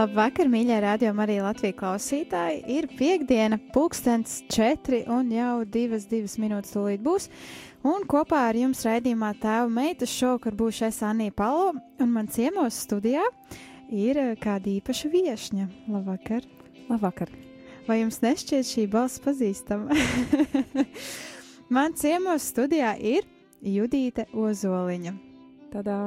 Labvakar, mīļie radio arī Latvijas klausītāji. Ir piekdiena, pulkstens četri un jau divas, divas minūtes tūlīt būs. Un kopā ar jums raidījumā tēva meitas šovakar būšu es Anija Palo, un man ciemos studijā ir eh, kāda īpaša viešņa. Labvakar! Labvakar! Vai jums nešķiet šī balss pazīstama? man ciemos studijā ir Judīte Ozoliņa. Tādā!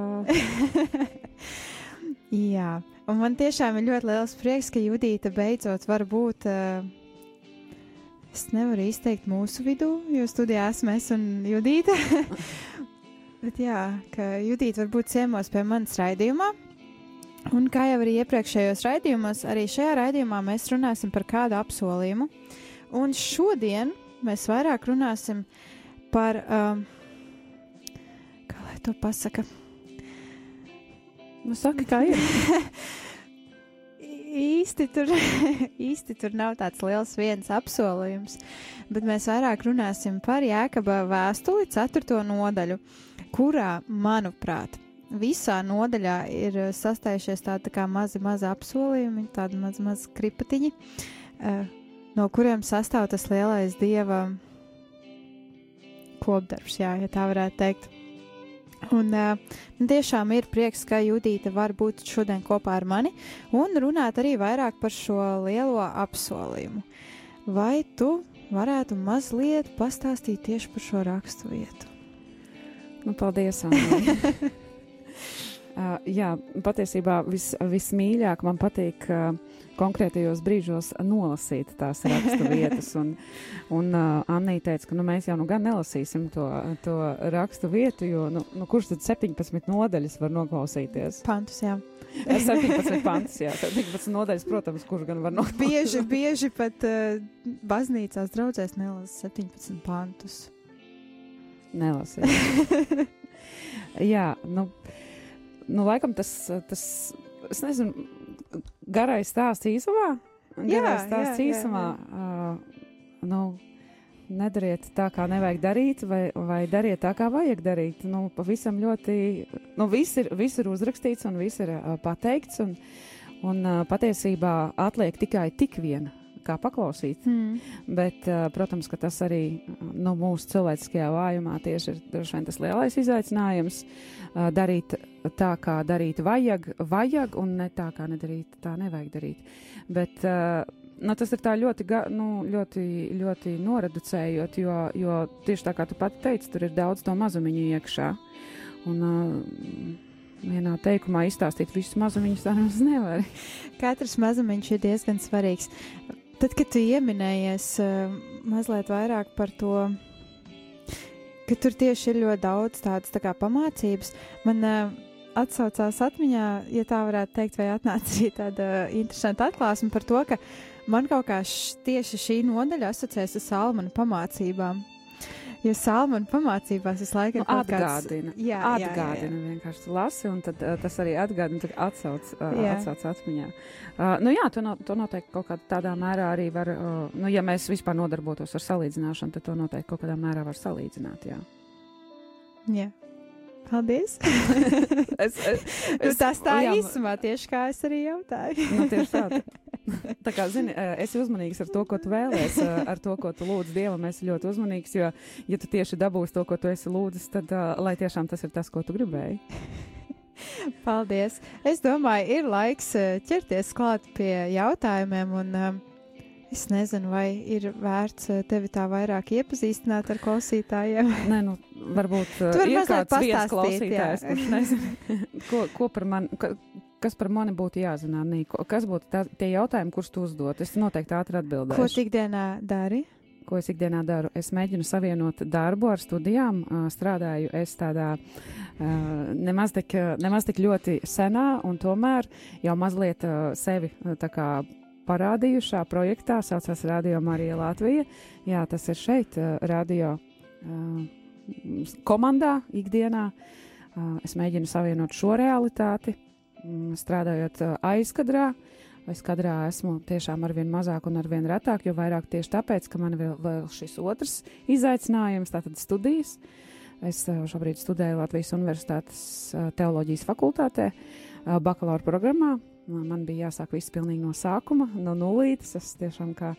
Jā, un man tiešām ir ļoti liels prieks, ka Judīta beidzot var būt. Uh, es nevaru izteikt mūsu vidū, jo studijā esmu es un Judīta. Bet jā, ka Judīta var būt ciemos pie manas raidījumā. Un kā jau arī iepriekšējos raidījumos, arī šajā raidījumā mēs runāsim par kādu apsolījumu. Un šodien mēs vairāk runāsim par, um, kā lai to pasaka, Nu, saka, kā ir. īsti tur, īsti tur nav tāds liels viens apsolījums, bet mēs vairāk runāsim par Jēkaba vēstuli 4. nodaļu, kurā, manuprāt, visā nodaļā ir sastājušies tādi tā kā mazi, mazi apsolījumi, tādi mazi, mazi kripatiņi, eh, no kuriem sastāv tas lielais dieva kopdarbs, jā, ja tā varētu teikt. Un uh, tiešām ir prieks, ka Judīte var būt šodien kopā ar mani un runāt arī vairāk par šo lielo apsolījumu. Vai tu varētu mazliet pastāstīt tieši par šo rakstu vietu? Nu, paldies, Anna. uh, jā, patiesībā vis, vismīļāk man patīk uh, konkrētajos brīžos nolasīt tās rakstu vietas. Un, un uh, Anna teica, ka nu, mēs jau nu gan nelasīsim to, to rakstu vietu, jo nu, nu, kurš tad 17 nodaļas var noklausīties? Pantus, jā. 17 pantus, jā, 17 nodaļas, protams, kurš gan var noklausīties. Bieži, bieži pat uh, baznīcās draudzēs nelasa 17 pantus. Nelasīt. jā, nu, nu, laikam tas, tas, es nezinu, garais stāsts īsumā. Garais stāsts jā, īsumā. Jā, jā. Uh, nu, nedariet tā, kā nevajag darīt, vai, vai dariet tā, kā vajag darīt. Nu, pavisam ļoti, nu, viss ir, viss ir uzrakstīts un viss ir uh, pateikts, un, un uh, patiesībā atliek tikai tik viena kā paklausīt. Mm. Bet, uh, protams, ka tas arī nu, mūsu cilvēciskajā vājumā tieši ir droši vien tas lielais izaicinājums uh, darīt tā, kā darīt vajag, vajag, un ne tā, kā nedarīt, tā nevajag darīt. Bet, uh, nu, tas ir tā ļoti, ga, nu, ļoti, ļoti noreducējot, jo, jo tieši tā kā tu pati teici, tur ir daudz to mazumiņu iekšā. Un, uh, vienā teikumā izstāstīt visus mazumiņus, tā nemaz nevar. Katrs mazumiņš ir diezgan svarīgs. Tad, kad tu ieminējies uh, mazliet vairāk par to, ka tur tieši ir ļoti daudz tādas tā kā pamācības, man uh, atsaucās atmiņā, ja tā varētu teikt, vai atnāca arī tāda interesanta atklāsme par to, ka man kaut kā š, tieši šī nodaļa asociēs ar Salmanu pamācībām. Jo Salmāna pamācībās visu laiku ir atgādina. Kāds, jā, atgādina jā, jā. vienkārši lasi, un tad, uh, tas arī atgādina, atsauc, uh, atsauc atmiņā. Uh, nu jā, to, no, to noteikti kaut kādā tādā mērā arī var, uh, nu ja mēs vispār nodarbotos ar salīdzināšanu, tad to noteikti kaut kādā mērā var salīdzināt, jā. Jā. Paldies! es, es, es, tas tā jā, īsumā tieši kā es arī jautāju. nu, tieši tā. Tā kā, zini, esi uzmanīgs ar to, ko tu vēlēs, ar to, ko tu lūdz Dievam, esi ļoti uzmanīgs, jo, ja tu tieši dabūsi to, ko tu esi lūdzis, tad, lai tiešām tas ir tas, ko tu gribēji. Paldies! Es domāju, ir laiks ķerties klāt pie jautājumiem un um, Es nezinu, vai ir vērts tevi tā vairāk iepazīstināt ar klausītājiem. Nē, nu, varbūt tu vari ir kāds klausītājs, kurš nezina, ko, ko par mani, kas par mani būtu jāzina, Nīko? Kas būtu tā, tie jautājumi, kurus tu uzdot? Es noteikti ātri atbildēšu. Ko tu ikdienā dari? Ko es ikdienā daru? Es mēģinu savienot darbu ar studijām. Strādāju es tādā nemaz tik, nemaz tik ļoti senā, un tomēr jau mazliet sevi tā kā parādījušā projektā, saucās Radio Marija Latvija. Jā, tas ir šeit, radio komandā, ikdienā. Es mēģinu savienot šo realitāti, strādājot aizkadrā. Aizkadrā esmu tiešām arvien mazāk un arvien retāk, jo vairāk tieši tāpēc, ka man vēl, vēl šis otrs izaicinājums, tātad studijas. Es šobrīd studēju Latvijas Universitātes teoloģijas fakultātē, bakalaura programmā, Man bija jāsāk viss pilnīgi no sākuma, no nulītes. Es tiešām kā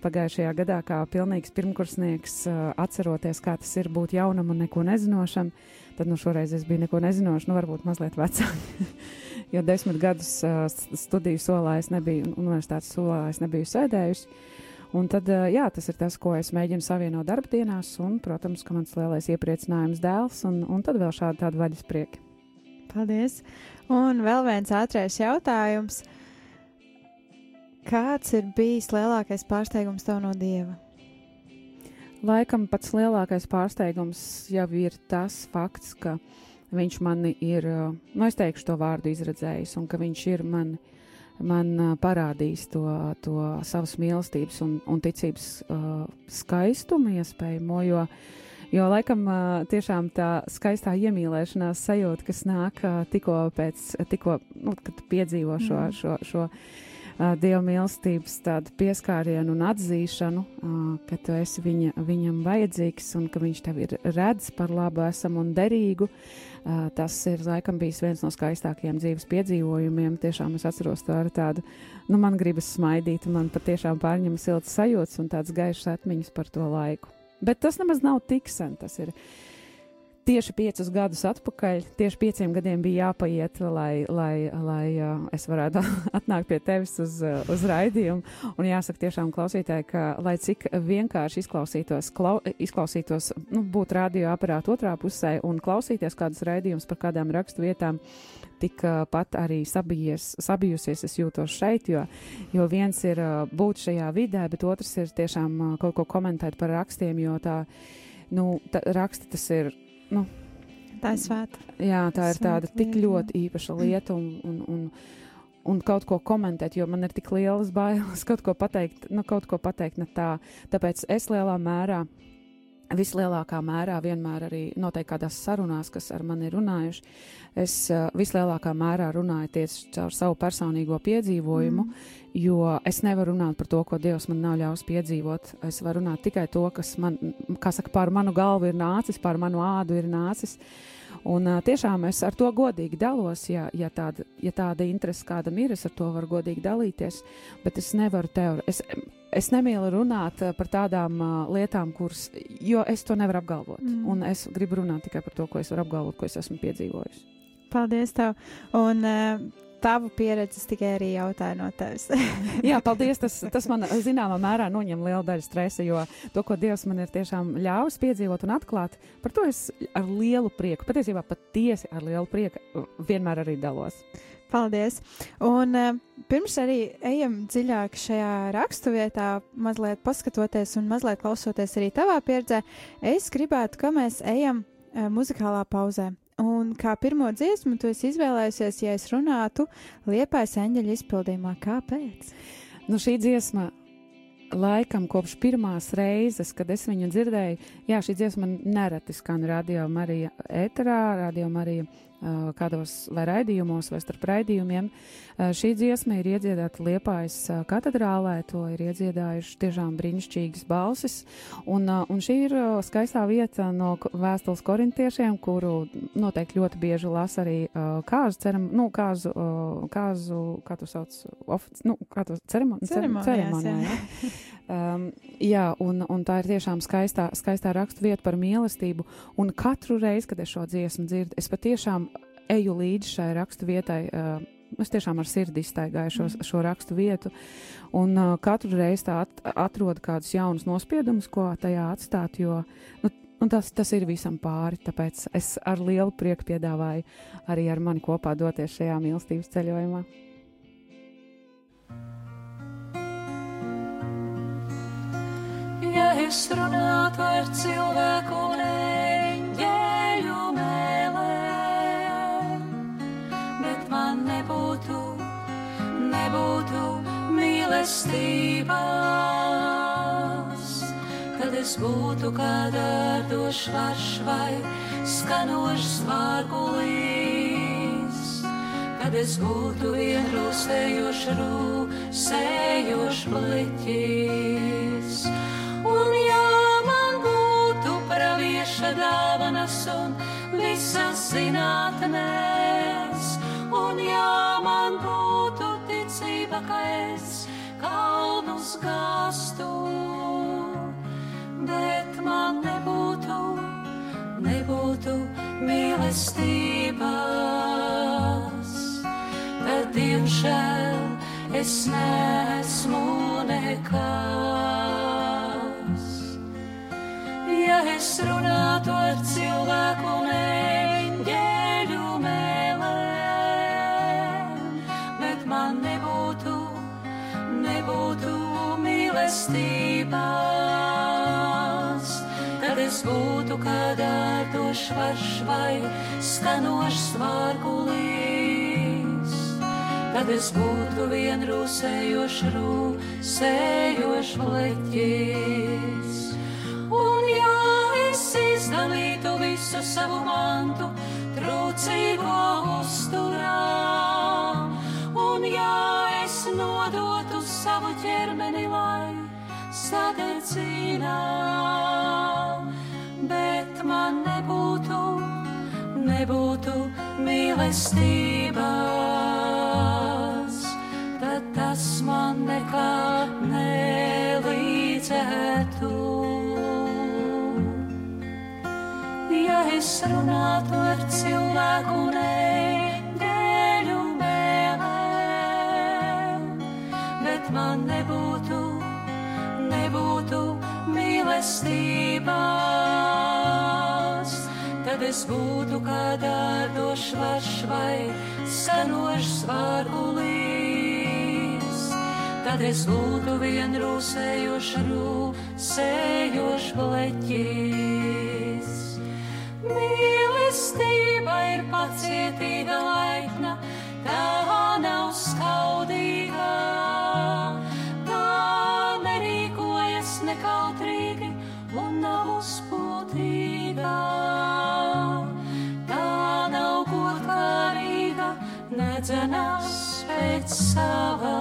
pagājušajā gadā, kā pilnīgs pirmkursnieks, atceroties, kā tas ir būt jaunam un neko nezinošam, tad nu šoreiz es biju neko nezinošs, nu varbūt mazliet vecāk. jo desmit gadus studiju solā es nebiju, universitātes solā es nebiju sēdējusi. Un tad, jā, tas ir tas, ko es mēģinu savienot darbdienās, un, protams, ka mans lielais iepriecinājums dēls, un, un tad vēl šādi tādi vaļas prieki. Paldies! Un vēl viens ātrais jautājums. Kāds ir bijis lielākais pārsteigums tev no Dieva? Laikam pats lielākais pārsteigums jau ir tas fakts, ka viņš mani ir, nu es teikšu to vārdu izredzējis, un ka viņš ir man, man parādījis to, to savas mīlestības un, un ticības uh, skaistumu iespējamo, jo uh, Jo laikam tiešām tā skaistā iemīlēšanās sajūta, kas nāk tikko pēc, tikko, nu, kad piedzīvo šo, mm. šo, šo uh, dieva mīlestības tādu pieskārienu un atzīšanu, ka tu esi viņa, viņam vajadzīgs un ka viņš tev ir redz par labu, esam un derīgu. Tas ir laikam bijis viens no skaistākajiem dzīves piedzīvojumiem. Tiešām es atceros to ar tādu, nu man gribas smaidīt, un man patiešām pārņem silts sajūts un tāds gaišs atmiņas par to laiku. Bet tas nemaz nav tik sen. Tas ir tieši piecus gadus atpakaļ. Tieši pieciem gadiem bija jāpaiet, lai, lai, lai uh, es varētu atnākt pie tevis uz, uh, uz raidījumu. Un jāsaka, tiešām klausītāji, ka lai cik vienkārši izklausītos, klau, izklausītos nu, būt radioaparāta otrā pusē un klausīties kādus raidījumus par kādām rakstu vietām, tikpat arī sabijies, sabijusies es jūtos šeit, jo, jo viens ir būt šajā vidē, bet otrs ir tiešām kaut ko komentēt par rakstiem, jo tā, nu, tā raksti tas ir, nu. Tā ir svēta. Jā, tā ir tāda tik ļoti īpaša lieta un, un, un, un kaut ko komentēt, jo man ir tik lielas bailes kaut ko pateikt, nu, kaut ko pateikt ne tā. Tāpēc es lielā mērā vislielākā mērā vienmēr arī noteikti kādās sarunās, kas ar mani ir runājuši, es uh, vislielākā mērā runāju tieši caur savu personīgo piedzīvojumu, mm. jo es nevaru runāt par to, ko Dievs man nav ļaus piedzīvot. Es varu runāt tikai to, kas man, kā saka, pār manu galvu ir nācis, pār manu ādu ir nācis. Un uh, tiešām es ar to godīgi dalos, ja, ja, tāda, ja tāda interese kādam ir, es ar to varu godīgi dalīties, bet es nevaru teorizēt es nemīlu runāt eh, par tādām uh, lietām, kuras, jo es to nevaru apgalvot. Mm. Un es gribu runāt tikai par to, ko es varu apgalvot, ko es esmu piedzīvojis. Paldies, tev! Un, uh, tavu pieredzi tikai arī jautāju no tevis. Jā, paldies. Tas, tas man zināmā mērā noņem lielu daļu stresa, jo to, ko Dievs man ir tiešām ļāvis piedzīvot un atklāt, par to es ar lielu prieku, patiesībā patiesi ar lielu prieku vienmēr arī dalos. Paldies! Un uh, pirms arī ejam dziļāk šajā raksturvietā, mazliet paskatoties un mazliet klausoties arī tavā pieredzē, es gribētu, ka mēs ejam uh, muzikālā pauzē. Un kā pirmo dziesmu tu esi izvēlējusies, ja es runātu liepais eņģeļa izpildījumā, kāpēc? Nu, šī dziesma laikam kopš pirmās reizes, kad es viņu dzirdēju, jā, šī dziesma nereti skan radio Marija ēterā, radio Marija kādos vai raidījumos, vai starp raidījumiem. Šī dziesma ir iedziedāta Liepājas katedrālē, to ir iedziedājuši tiešām brīnišķīgas balsis, un, un šī ir skaistā vieta no vēstules korintiešiem, kuru noteikti ļoti bieži lasa arī kāzu ceram, nu, kāzu, kāzu, kā tu sauc, ofic, nu, kā tu ceremoni, ceremonijā, jā. Um, jā, un, un tā ir tiešām skaistā, skaistā rakstu vieta par mīlestību. Un katru reizi, kad es šo dziesmu dzirdu, es patiešām eju līdzi šai rakstu vietai. Uh, es tiešām ar sirdi iztaigāju šo, mm. šo rakstu vietu. Un uh, katru reizi tā at, atrodu kādus jaunus nospiedumus, ko tajā atstāt. Jo nu, Un tas, tas ir visam pāri, tāpēc es ar lielu prieku piedāvāju arī ar mani kopā doties šajā mīlestības ceļojumā. Es runātu ar cilvēku un eņģeļu mēlēm, bet man nebūtu, nebūtu mīlestības, tad es būtu kā dārdošs varš vai skanošs vārgulīs, tad es būtu vienrūsējošs rūsējošs bliķis. Zinātnēs, un ja man būtu ticība, ka es kalnus gāstu, bet man nebūtu, nebūtu mīlestības, tad diemžēl es nesmu nekas. Ja es runātu ar cilvēku un mīlestības, tad es būtu kā dārdošs varš vai skanošs vārgulīs tad es būtu vienrūsējošs rūsējošs leķis. Un ja es izdalītu visu savu mantu trūcīgo uzturā, un ja es nodotu savu ķermeni, lai sadedzinā, bet man nebūtu, nebūtu mīlestības, tad tas man nekā nelīdzētu. Ja es runātu ar cilvēku un eņģeļu mēlēm, bet man nebūtu, nebūtu mīlestības, tad es būtu kā dārdošs varš vai skanošs vārgulīs. Tad es būtu vienrūsējošs rūsējošs bleķis. Mīlestība ir pacietīga laipna, tā nav skaudīga. Nedzenās pēc savā.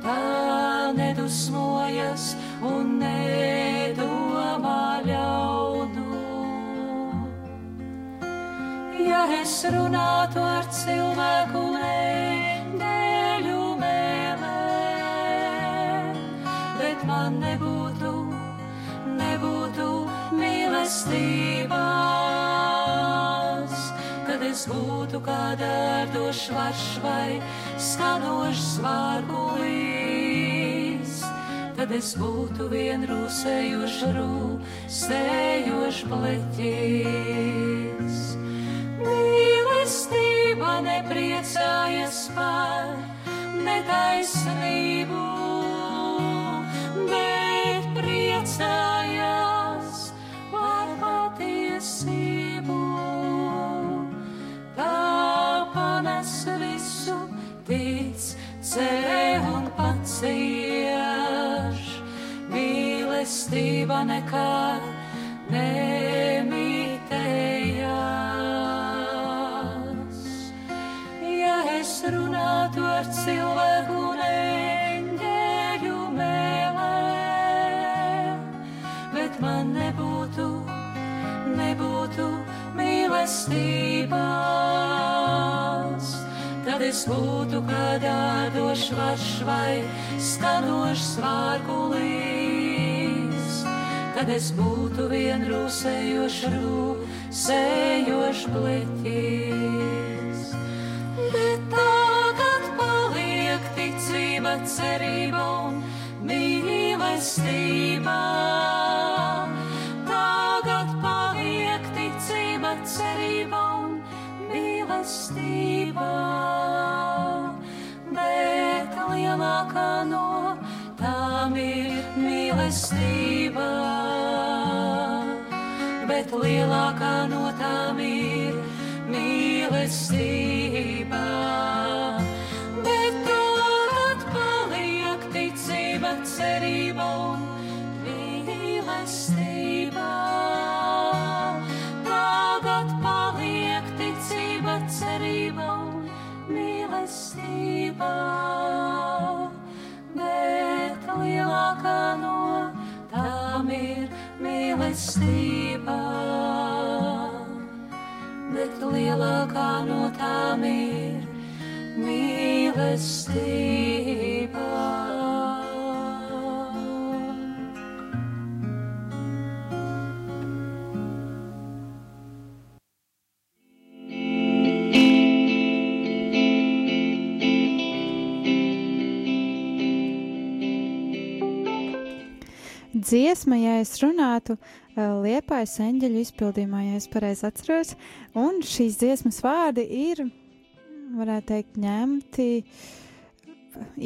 Tā nedusmojas un nedomā ļaunu. Ja es runātu ar cilvēku eņģeļu mēlēm, bet man nebūtu, nebūtu mīlestības, tad es būtu kā dārdošs varš vai skanošs vārgulīs. Tad es būtu vienrūsējošs rūsējošs bleķis. Mīlestība nepriecājas par netaisnību, bet priecājas panes visu, tic, cerē un pacieš. Mīlestība nekad nemitējas. Ja es runātu ar cilvēku un eņģeļu mēlēm, bet man nebūtu, nebūtu mīlestības, es būtu kādā došvašs vai stanošs vārkulīs, kad es būtu vien rūsējošs rūsējošs bleķis. Bet tagad paliek ticība, cerība un mīlestība. Tagad paliek ticība, cerība un mīlestība. Lielākā no tām ir mīlestība, bet lielākā no tām ir mīlestība. Bet tad paliek ticība, cerība un mīlestība. Tagad paliek ticība, cerība un mīlestība. Lielākā no tām ir mīlestība. Bet lielākā no tām ir mīlestība. Dziesma, ja es runātu, liepais eņģeļu izpildījumā, ja es pareizi atceros, un šīs dziesmas vārdi ir, varētu teikt, ņemti,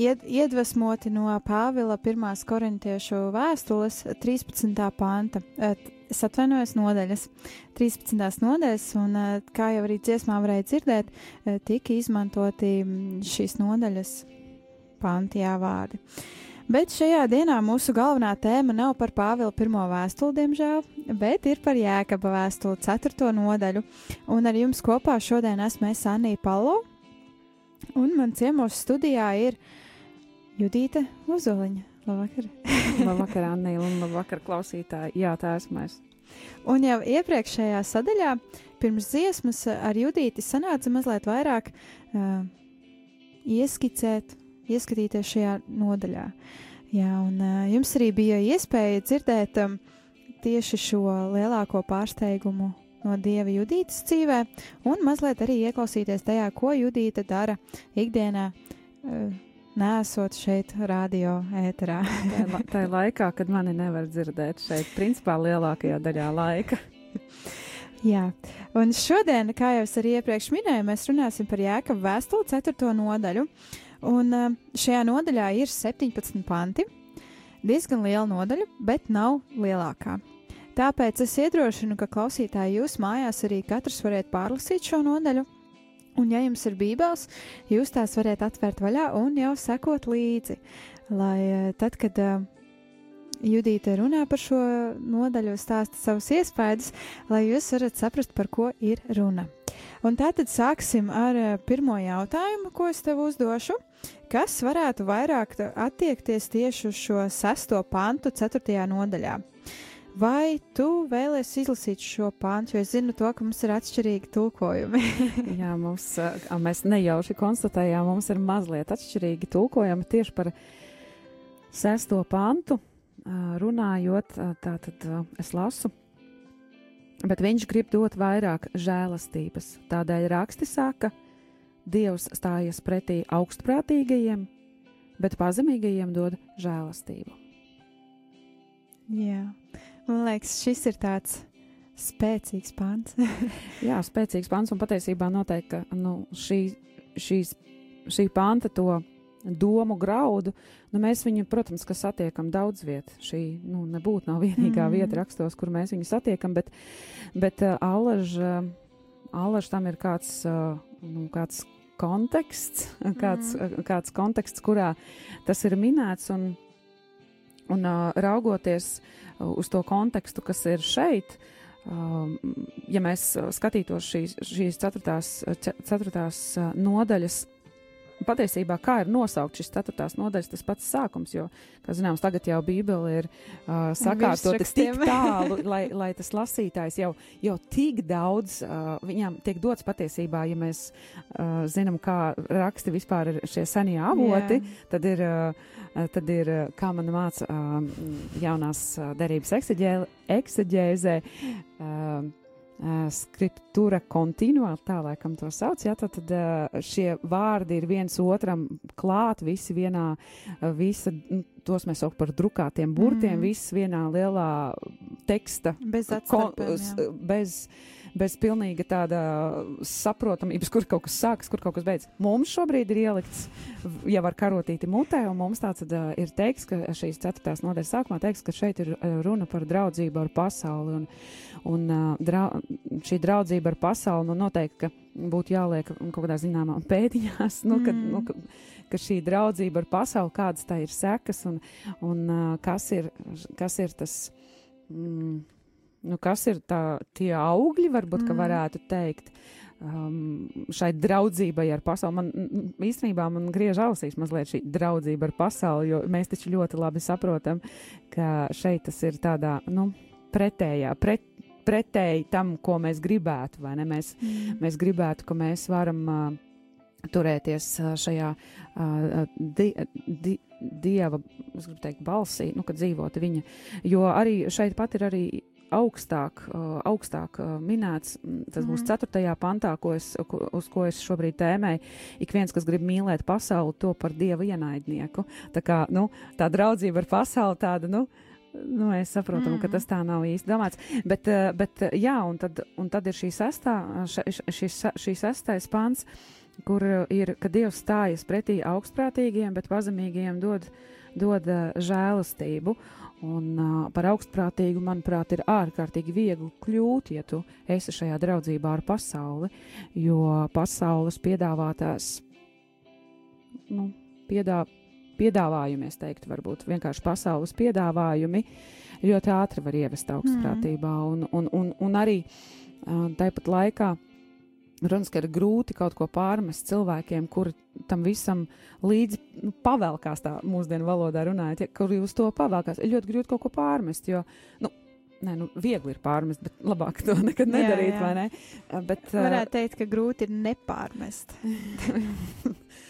ied, iedvesmoti no Pāvila 1. korintiešu vēstules 13. panta. Eh, Es atvainojos nodaļas, 13. nodaļas, un eh, kā jau arī dziesmā varēja dzirdēt, eh, tika izmantoti mm, šīs nodaļas pantijā vārdi. Bet šajā dienā mūsu galvenā tēma nav par Pāvila pirmo vēstuli, diemžēl, bet ir par Jēkaba vēstuli, 4. nodaļu. Un ar jums kopā šodien esmu es Anija Palo, un man ciemos studijā ir Judīte Uzoliņa. Labvakar! Labvakar, Anna, un labvakar, klausītāji. Jā, tā esmu es. Un jau iepriekšējā sadaļā, pirms dziesmas, ar Judīti sanāca mazliet vairāk uh, ieskicēt, ieskatīties šajā nodaļā. Jā, un uh, jums arī bija iespēja dzirdēt um, tieši šo lielāko pārsteigumu no Dieva Judītas dzīvē, un mazliet arī ieklausīties tajā, ko Judīta dara ikdienā. Uh, Nesot šeit, radio ēterā. Tā, la- tā ir laikā, kad mani nevar dzirdēt šeit, principā lielākajā daļā laika. Jā, un šodien, kā jau es arī iepriekš minēju, mēs runāsim par Jēkabu vēstuli 4. nodaļu. Un uh, šajā nodaļā ir 17 panti. Diezgan liela nodaļa, bet nav lielākā. Tāpēc es iedrošinu, ka klausītāji jūs mājās arī katrs varētu pārlasīt šo nodaļu. Un, ja jums ir bībeles, jūs tās varat atvērt vaļā un jau sekot līdzi. Lai eh, tad, kad uh, Judīte runā par šo nodaļu, stāsta savus iespaidus, lai jūs varat saprast, par ko ir runa. Un tātad sāksim ar eh, pirmo jautājumu, ko es tev uzdošu. Kas varētu vairāk attiekties tieši uz šo sesto pantu, ceturtajā nodaļā? Vai tu vēlēsies izlasīt šo pantu, jo es zinu to, ka mums ir atšķirīgi tulkojumi? Jā, mums, mēs nejauši konstatējām, mums ir mazliet atšķirīgi tulkojumi tieši par sesto pantu. ā, Runājot, ā, tā tad ā, es lasu. Bet viņš grib dot vairāk žēlastības. Tādēļ raksti saka, Dievs stājas pretī augstprātīgajiem, bet pazemīgajiem dod žēlastību. Jā, man liekas, šis ir tāds spēcīgs pants. Jā, spēcīgs pants, un patiesībā noteikti nu, šī, šīs, šī panta to domu graudu, nu, mēs viņu, protams, ka satiekam daudz vietā. Šī nu, nebūtu nav vienīgā mm. vieta rakstos, kur mēs viņu satiekam, bet, bet uh, allaž, allaž tam ir kāds, uh, nu, kāds konteksts, kāds, mm. kāds konteksts, kurā tas ir minēts. Un, un uh, raugoties uz to kontekstu, kas ir šeit, ja mēs skatītos šīs, šīs ceturtās, ce- ceturtās nodaļas, patiesībā kā ir nosaukt šis ceturtās nodaļas, tas pats sākums, jo, kā zināms, tagad jau Bībele ir uh, sakārtota tik tālu, lai, lai tas lasītājs jau, jau tik daudz, uh, viņam tiek dots patiesībā, ja mēs uh, zinām, kā raksti vispār ir šie senie avoti, Jā. tad ir, uh, tad ir, uh, kā man māca uh, jaunās uh, derības uh, uh, skriptūra kontinua, tā laikam to sauc, jā, tad, tad uh, šie vārdi ir viens otram klāt, visi vienā, uh, visa, nu, tos mēs sauc par drukātiem burtiem, mm. viss vienā lielā teksta Bez kon, atstarpēm, jā. bez, bez pilnīga tāda saprotamības, kur kaut kas sākas, kur kaut kas beidzas. Mums šobrīd ir ielikts jau ar karotīti mutē, un mums tāds uh, ir teiks, ka šīs ceturtās nodaļas sākumā teiks, ka šeit ir runa par draudzību ar pasauli, un, un uh, drau, šī draudzība ar pasauli, nu noteikti, ka būtu jāliek kaut kādā zināmā pēdiņās, nu, kad, mm. nu, ka, ka šī draudzība ar pasauli, kādas tā ir sekas un, un uh, kas, ir, kas ir tas. Mm, Nu, kas ir tā, tie augļi, varbūt, mm. varētu teikt, um, šai draudzībai ar pasauli? Man īstenībā man griež ausīs mazliet šī draudzība ar pasauli, jo mēs taču ļoti labi saprotam, ka šeit tas ir tādā, nu, pretējā, pret, pretēji tam, ko mēs gribētu. Mēs, mm. mēs gribētu, ka mēs varam uh, turēties uh, šajā uh, di, di, dieva, es gribu teikt, balsī, nu, kad dzīvot viņa. Jo arī šeit pat ir arī augstāk, augstāk minēts, tas būs mm. 4. pantā, ko es, uz ko es šobrīd tēmēju. Ik viens, kas grib mīlēt pasauli, to par dieva ienaidnieku. Tā kā nu, tā draudzība ar pasauli tāda, nu, Nu, mēs saprotam, mm. ka tas tā nav īsti domāts. Bet, bet jā, un tad, un tad ir šī sestā, šis, šīs sestais pants, kur ir, ka Dievs stājas pretī augstprātīgiem, bet pazemīgiem dod, dod žēlastību. Un uh, par augstprātīgu, manuprāt, ir ārkārtīgi viegli kļūt, ja tu esi šajā draudzībā ar pasauli, jo pasaules piedāvātās, nu, piedāvā piedāvājumi, es teiktu, varbūt vienkārši pasaules piedāvājumi ļoti ātri var ievest augstprātībā. Mm. Un, un, un, un arī tāpat laikā. Runas, ka ir grūti kaut ko pārmest cilvēkiem, kuri tam visam līdzi nu, pavēlkās, tā mūsdienu valodā runājot, ja, kuri uz to pavēlkās. Ir ļoti grūti kaut ko pārmest, jo, nu, Nē, nu, viegli ir pārmest, bet labāk to nekad nedarīt, jā, jā. vai ne? Bet, Varētu teikt, ka grūti ir nepārmest.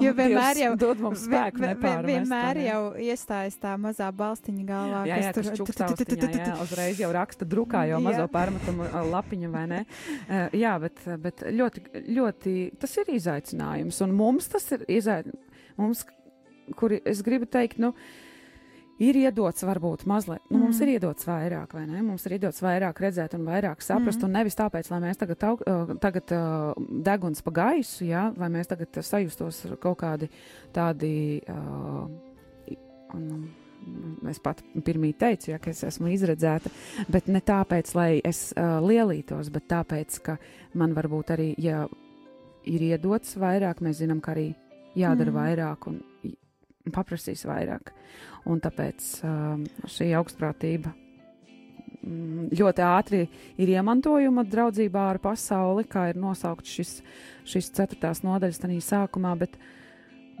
Jo vienmēr jau dod mums spēku. Vien, vien, vienmēr jau iestājas tā mazā balstiņa galvā. Jā, jā, tur čukstaustiņā, uzreiz jau raksta drukā jau mazo pārmetumu lapiņu, vai ne? Jā, bet, bet ļoti, ļoti tas ir izaicinājums. Un mums tas ir izaicinājums. Kuri es gribu teikt, nu, uh, ir iedots varbūt mazliet, nu, mm. mums ir iedots vairāk, vai ne? Mums ir iedots vairāk redzēt un vairāk saprast, mm. un nevis tāpēc, lai mēs tagad, aug, uh, tagad uh, deguns pa gaisu, jā, vai mēs tagad sajustos kaut kādi tādi. Uh, un, Es pat pirmie teicu, ja, ka es esmu izredzēta, bet ne tāpēc, lai es uh, lielītos, bet tāpēc, ka man varbūt arī, ja ir iedots vairāk, mēs zinām, ka arī jādara mm. vairāk un paprasīs vairāk. Un tāpēc um, šī augstprātība mm, ļoti ātri ir iemantojuma draudzībā ar pasauli, kā ir nosaukts šis, šis ceturtās nodaļas tādā sākumā, bet,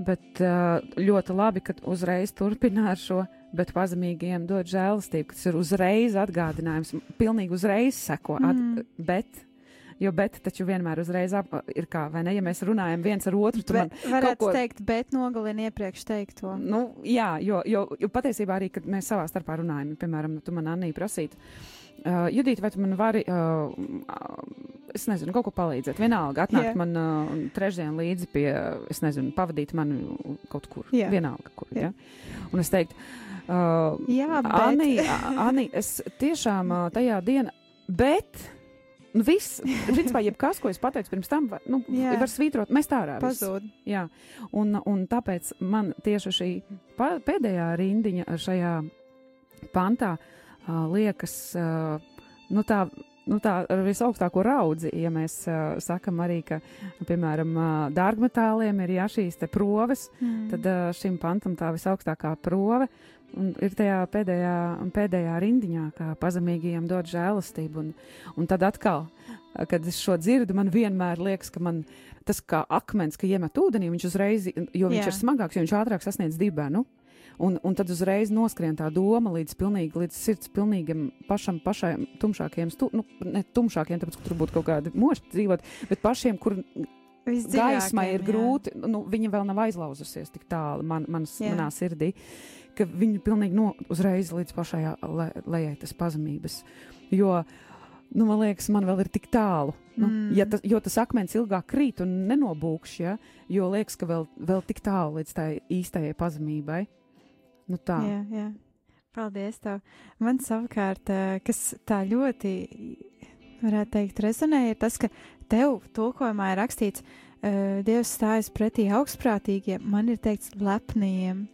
bet uh, ļoti labi, ka uzreiz turpina ar šo, bet pazemīgiem dod žēlastību, kas ir uzreiz atgādinājums, pilnīgi uzreiz seko, at, mm. bet Jo bet taču vienmēr uzreiz ap, ir kā, vai ne? Ja mēs runājam viens ar otru, tad varētu ko... teikt, bet nogalina iepriekš teikto. Nu, jā, jo, jo, jo patiesībā arī, kad mēs savā starpā runājam, piemēram, tu man Annī prasītu. Uh, Judīt, vai tu man vari, uh, es nezinu, kaut ko palīdzēt? Vienalga, atnākt yeah. man uh, trešdien līdzi pie, es nezinu, pavadīt mani kaut kur. Yeah. Vienalga, kur. Yeah. Ja? Un es teiktu, uh, Jā, bet... Anī, Anī, es tiešām uh, tajā dienā, bet Nu, viss, principā, jebkas, ko es pateicu pirms tam, nu, Jā. var svītrot, mēs tā ārā. Pazūd. Jā, un, un tāpēc man tieši šī pēdējā rindiņa šajā pantā uh, liekas, uh, nu tā, nu, tā ar visaugstāko raudzi, ja mēs uh, sakam arī, ka, piemēram, uh, dārgmetāliem ir jā, šīs te proves, mm. tad uh, šim pantam tā visaugstākā prove ir tajā pēdējā, pēdējā rindiņā, kā pazemīgajiem dod žēlastību. Un, un tad atkal, kad es šo dzirdu, man vienmēr liekas, ka man tas kā akmens, ka iemet ūdenī, viņš uzreiz, jo viņš Jā. ir smagāks, jo viņš ātrāk sasniedz dibenu. Un, un tad uzreiz noskrien tā doma līdz, pilnīgi, līdz sirds pilnīgam pašam, pašai tumšākiem, stu, nu, ne tumšākiem, tāpēc, ka tur būtu kaut kādi moši dzīvot, bet pašiem, kur gaisma ir grūti, nu, viņa vēl nav aizlauzusies tik tālu man, manas, manā sirdī. Uh, ka viņi pilnīgi no, uzreiz līdz pašai le, lejai tas pazemības. Jo, nu, man liekas, man vēl ir tik tālu. Nu, mm. ja tas, jo tas akmens ilgāk krīt un nenobūkš, ja, jo liekas, ka vēl, vēl tik tālu līdz tai īstajai pazemībai. Nu, tā. Jā, jā. Paldies! Tev. Man savukārt, kas tā ļoti varētu teikt, rezonē, ir tas, ka tev tulkojumā ir rakstīts, Dievs stājas pretī augstprātīgiem, man ir teikts lepniem.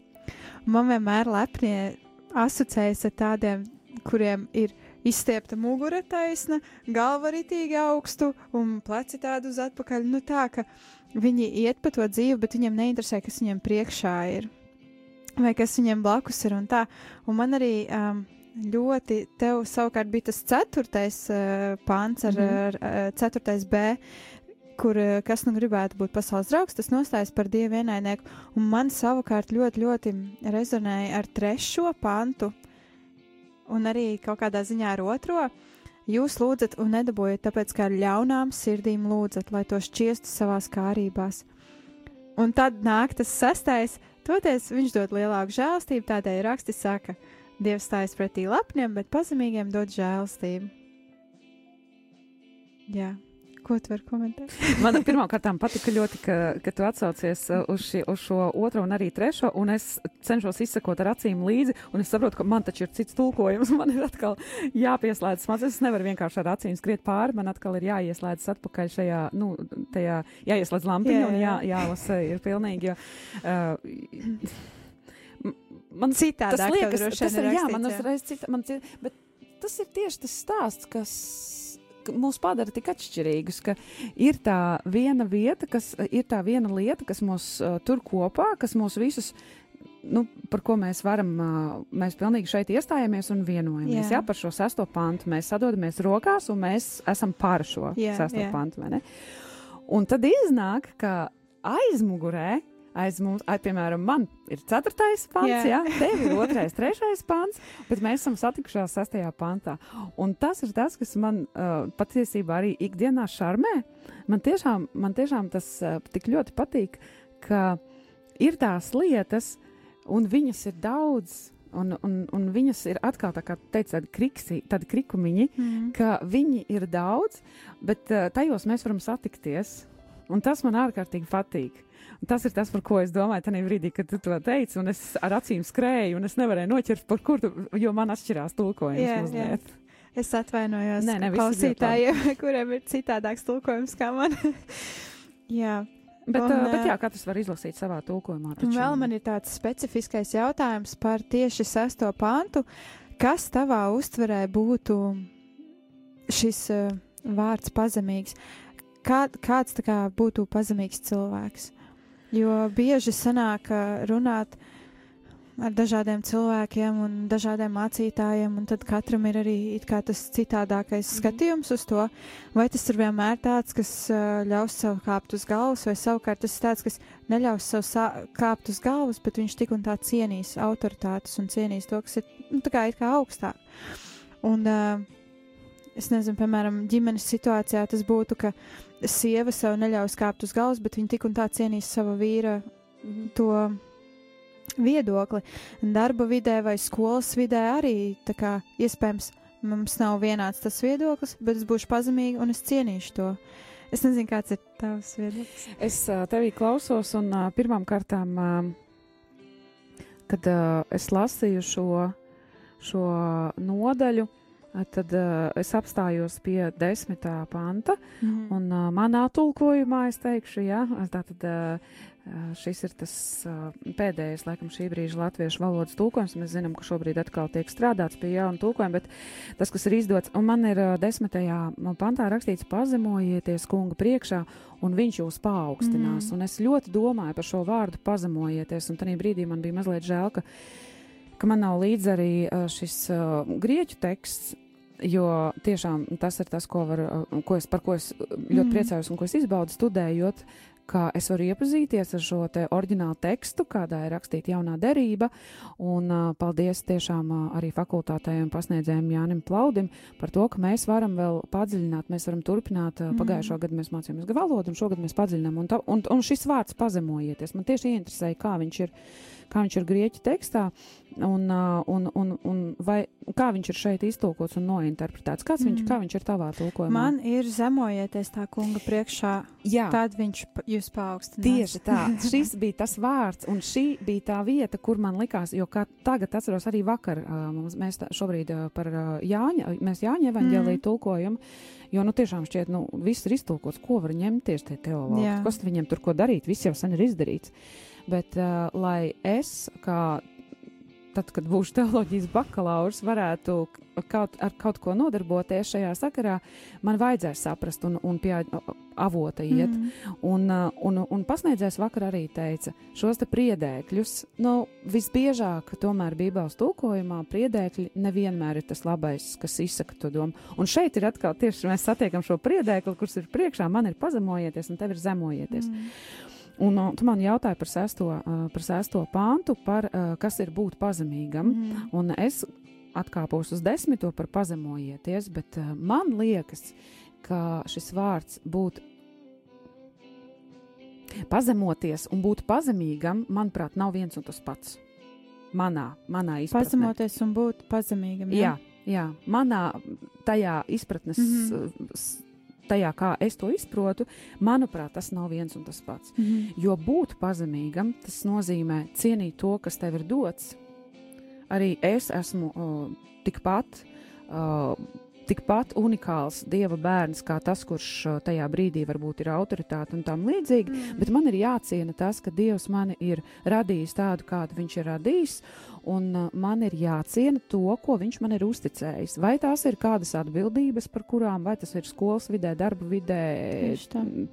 Man vienmēr lepnie asociējas ar tādiem, kuriem ir izstiepta mugura taisna, galva ritīgi augstu un pleci tādu uz atpakaļ. Nu tā, ka viņi iet pa to dzīvi, bet viņiem neinteresē, kas viņiem priekšā ir. Vai kas viņiem blakus ir un tā. Un man arī um, ļoti, tev savukārt bija tas ceturtais uh, pāns ar, mm -hmm. ar uh, ceturtais B, kur uh, kas nu gribētu būt pasaules draugs, tas nostājas par dievu vienainieku. Un man savukārt ļoti, ļoti rezonēja ar trešo pantu un arī kaut kādā ziņā ar otro. Jūs lūdzat un nedabūjat, tāpēc kā ar ļaunām sirdīm lūdzat, lai to šķiestu savās kārībās. Un tad nāk tas sastais, toties viņš dod lielāku žēlstību, tādēļ raksti saka, Dievs stājas pretī lapniem, bet pazemīgiem dod žēlstību. Jā. Ko tu vari komentēt? Man pirmkārt patika ļoti, ka, ka tu atsaucies uh, uz, ši, uz šo otro un arī trešo, un es cenšos izsekot ar acīm līdzi, un es saprotu, ka man taču ir cits tulkojums. Man ir atkal jāpieslēdz smadzenes. Es nevaru vienkārši ar acīm skriet pāri, man atkal ir jāieslēdz atpakaļ šajā, nu, tajā, jāieslēdz lampiņa jā, jā. un jā, jālasa ir pilnīgi. Jo, uh, man citādi tas liekas, tas ir, jā, man uzreiz cita, man cita, bet tas ir tieši tas stāsts, kas mūs padara tik atšķirīgus, ka ir tā viena vieta, kas ir tā viena lieta, kas mūs uh, tur kopā, kas mūs visus. Nu, par ko mēs varam, uh, mēs pilnīgi šeit iestājamies un vienojamies. Jā. jā, par šo sesto pantu mēs sadodamies rokās un mēs esam par šo jā, sesto jā. pantu. Un tad iznāk, ka aizmugurē aiz mums, aiz, piemēram, man ir ceturtais pants, jā, jā tev ir otrais, trešais pants, bet mēs esam satikušās sastajā pantā. Un tas ir tas, kas man uh, patiesībā arī ikdienā šarmē. Man tiešām, man tiešām tas uh, tik ļoti patīk, ka ir tās lietas, un viņas ir daudz. Un, un, un viņas ir atkal tā kā teica, tādi, kriksi, tādi krikumiņi, mm. ka viņi ir daudz, bet uh, tajos mēs varam satikties. Un tas man ārkārtīgi patīk. Tas ir tas, par ko es domāju tajā brīdī, kad tu to teici, un es ar acīm skrēju, un es nevarēju noķert, par kur tu, jo man atšķirās tulkojums yeah, mazliet. Yeah. Es atvainojos Nē, ne, klausītājiem, kuriem ir citādāks tulkojums kā man. jā. Bet, un, bet jā, katrs var izlasīt savā tulkojumā. Taču. Un vēl man ir tāds specifiskais jautājums par tieši sesto pantu. Kas tavā uztverē būtu šis uh, vārds pazemīgs? Kā, kāds kā būtu pazemīgs cilvēks? Jo bieži sanāk runāt ar dažādiem cilvēkiem un dažādiem mācītājiem, un tad katram ir arī tas citādākais mm -hmm. skatījums uz to. Vai tas ir vienmēr tāds, kas ļaus sev kāpt uz galvas, vai savukārt tas ir tāds, kas neļaus sev kāpt uz galvas, bet viņš tik un tā cienīs autoritātes un cienīs to, kas ir nu, tā kā, kā augstāk. Un, uh, es nezinu, piemēram, ģimenes situācijā tas būtu, ka sieva sev neļaus kāpt uz galvas, bet viņa tik un tā cienīs sava vīra mhm. to viedokli. Darba vidē vai skolas vidē arī tā kā iespējams mums nav vienāds tas viedoklis, bet es būšu pazemīga un es cienīšu to. Es nezinu, kāds ir tavs viedoklis. Es tevī klausos, un pirmām kārtām, kad es lasīju šo, šo nodaļu, tad uh, es apstājos pie desmitā panta, mm un uh, manā tulkojumā es teikšu, jā, tātad uh, šis ir tas uh, pēdējais, laikam, šī brīža latviešu valodas tulkojums. Mēs zinām, ka šobrīd atkal tiek strādāts pie jauna tulkojuma, bet tas, kas ir izdots, un man ir uh, desmitajā pantā rakstīts, pazemojieties kunga priekšā, un viņš jūs paaugstinās. Mm. Un es ļoti domāju par šo vārdu pazemojieties, un tajā brīdī man bija mazliet žēl, ka ka man nav līdzi arī šis uh, grieķu teksts. Jo tiešām tas ir tas, ko, var, ko es, par ko es ļoti mm. priecājos un ko es izbaudu studējot, ka es varu iepazīties ar šo te oriģinālu tekstu, kādā ir rakstīta jaunā derība. Un uh, paldies tiešām uh, arī fakultātējiem pasniedzējiem Jānim Plaudim par to, ka mēs varam vēl padziļināt, mēs varam turpināt. Uh, pagājušo mm. gadu mēs mācījāmies valodu, un šogad mēs padziļinām. Un, ta, un, un šis vārds pazemojieties. Man tieši interesēja, kā viņš ir kā viņš ir grieķu tekstā, Un, un, un, un vai, kā viņš ir šeit iztulkots un nointerpretēts? Kāds viņš, Mm. kā viņš ir tavā tulkojumā? Man ir zemojieties tā kunga priekšā, Jā, tad viņš jūs paaugstinās. Tieši tā, šis bija tas vārds, un šī bija tā vieta, kur man likās, jo kā tagad atceros arī vakar, mums, mēs tā, šobrīd par Jāņa, mēs Jāņa evaņģēlīju Mhm. tulkojam, jo, nu, tiešām šķiet, nu, viss ir iztulkots, ko var ņemties tie teologi, Jā. kas viņiem tur ko darīt, viss jau sen ir izdarīts, bet, uh, lai es, kā tad, kad būšu teoloģijas bakalaurs, varētu kaut, ar kaut ko nodarboties šajā sakarā, man vajadzēs saprast un, un pie avota iet. Mm. Un, uh, un, un pasniedzējs vakar arī teica, šos te priedēkļus, nu, visbiežāk, tomēr Bībeles tulkojumā, priedēkļi nevienmēr ir tas labais, kas izsaka to domu. Un šeit ir atkal tieši mēs satiekam šo priedēkli, kurš ir priekšā, man ir pazemojieties, un tev ir zemojieties. Mm. Un uh, tu man jautāji par sesto, uh, par sesto pāntu, par uh, kas ir būt pazemīgam. Mm. Un es atkāpos uz desmito par pazemojieties, bet uh, man liekas, ka šis vārds būt pazemoties un būt pazemīgam, manuprāt, nav viens un tas pats. Manā, manā izpratnē. Pazemoties un būt pazemīgam. Jā, jā, manā tajā izpratnes, mm. -hmm. Tajā kā es to izprotu, manuprāt, tas nav viens un tas pats. Mm -hmm. Jo būt pazemīgam, tas nozīmē cienīt to, kas tev ir dots. Arī es esmu uh, tikpat, uh, tikpat unikāls dieva bērns, kā tas, kurš uh, tajā brīdī varbūt ir autoritāte un tam līdzīgi. Mm. Bet man ir jāciena tas, ka Dievs mani ir radījis tādu, kādu Viņš ir radījis, un uh, man ir jāciena to, ko Viņš man ir uzticējis. Vai tās ir kādas atbildības, par kurām, vai tas ir skolas vidē, darba vidē,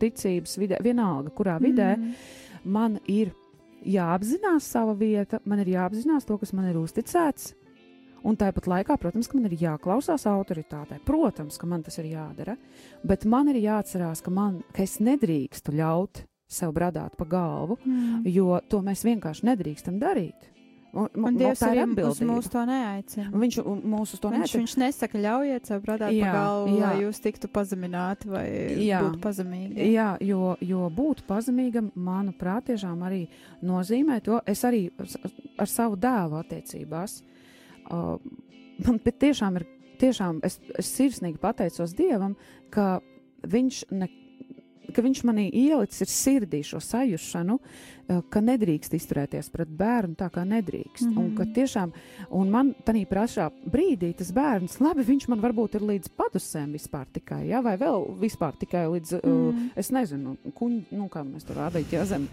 ticības vidē, vienalga, kurā vidē Mm. man ir jāapzinās sava vieta, man ir jāapzinās to, kas man ir uzticēts. Un tāpat laikā, protams, man ir jāklausās autoritātei. Protams, ka man tas ir jādara, bet man ir jāatcerās, ka, man, ka es nedrīkstu ļaut sev bradāt pa galvu, Mm. jo to mēs vienkārši nedrīkstam darīt. Un, Un Dievs arī uz atbildība. mūs to neaicina. Viņš mūs uz to Viņš, neaicina. viņš nesaka, ļaujiet sev bradāt Jā, pa galvu, jā. lai jūs tiktu pazemināti vai Jā. būtu pazemīgi. Jā, jo, jo būt pazemīgam, manuprāt, tiešām arī nozīmē to. Es arī ar, ar savu dēlu attiecībās. Uh, man bet tiešām ir, tiešām es, es sirsnīgi pateicos Dievam, ka viņš, ne, ka viņš manī ielicis ir sirdī šo sajūšanu, uh, ka nedrīkst izturēties pret bērnu tā, kā nedrīkst. Mm -hmm. Un ka Mhm. tiešām, un man tādā pašā brīdī tas bērns, labi, viņš man varbūt ir līdz padusēm vispār tikai, ja, vai vēl vispār tikai līdz, uh, Mm. es nezinu, kuņ, nu, kā mēs tur rādīt, ja zem,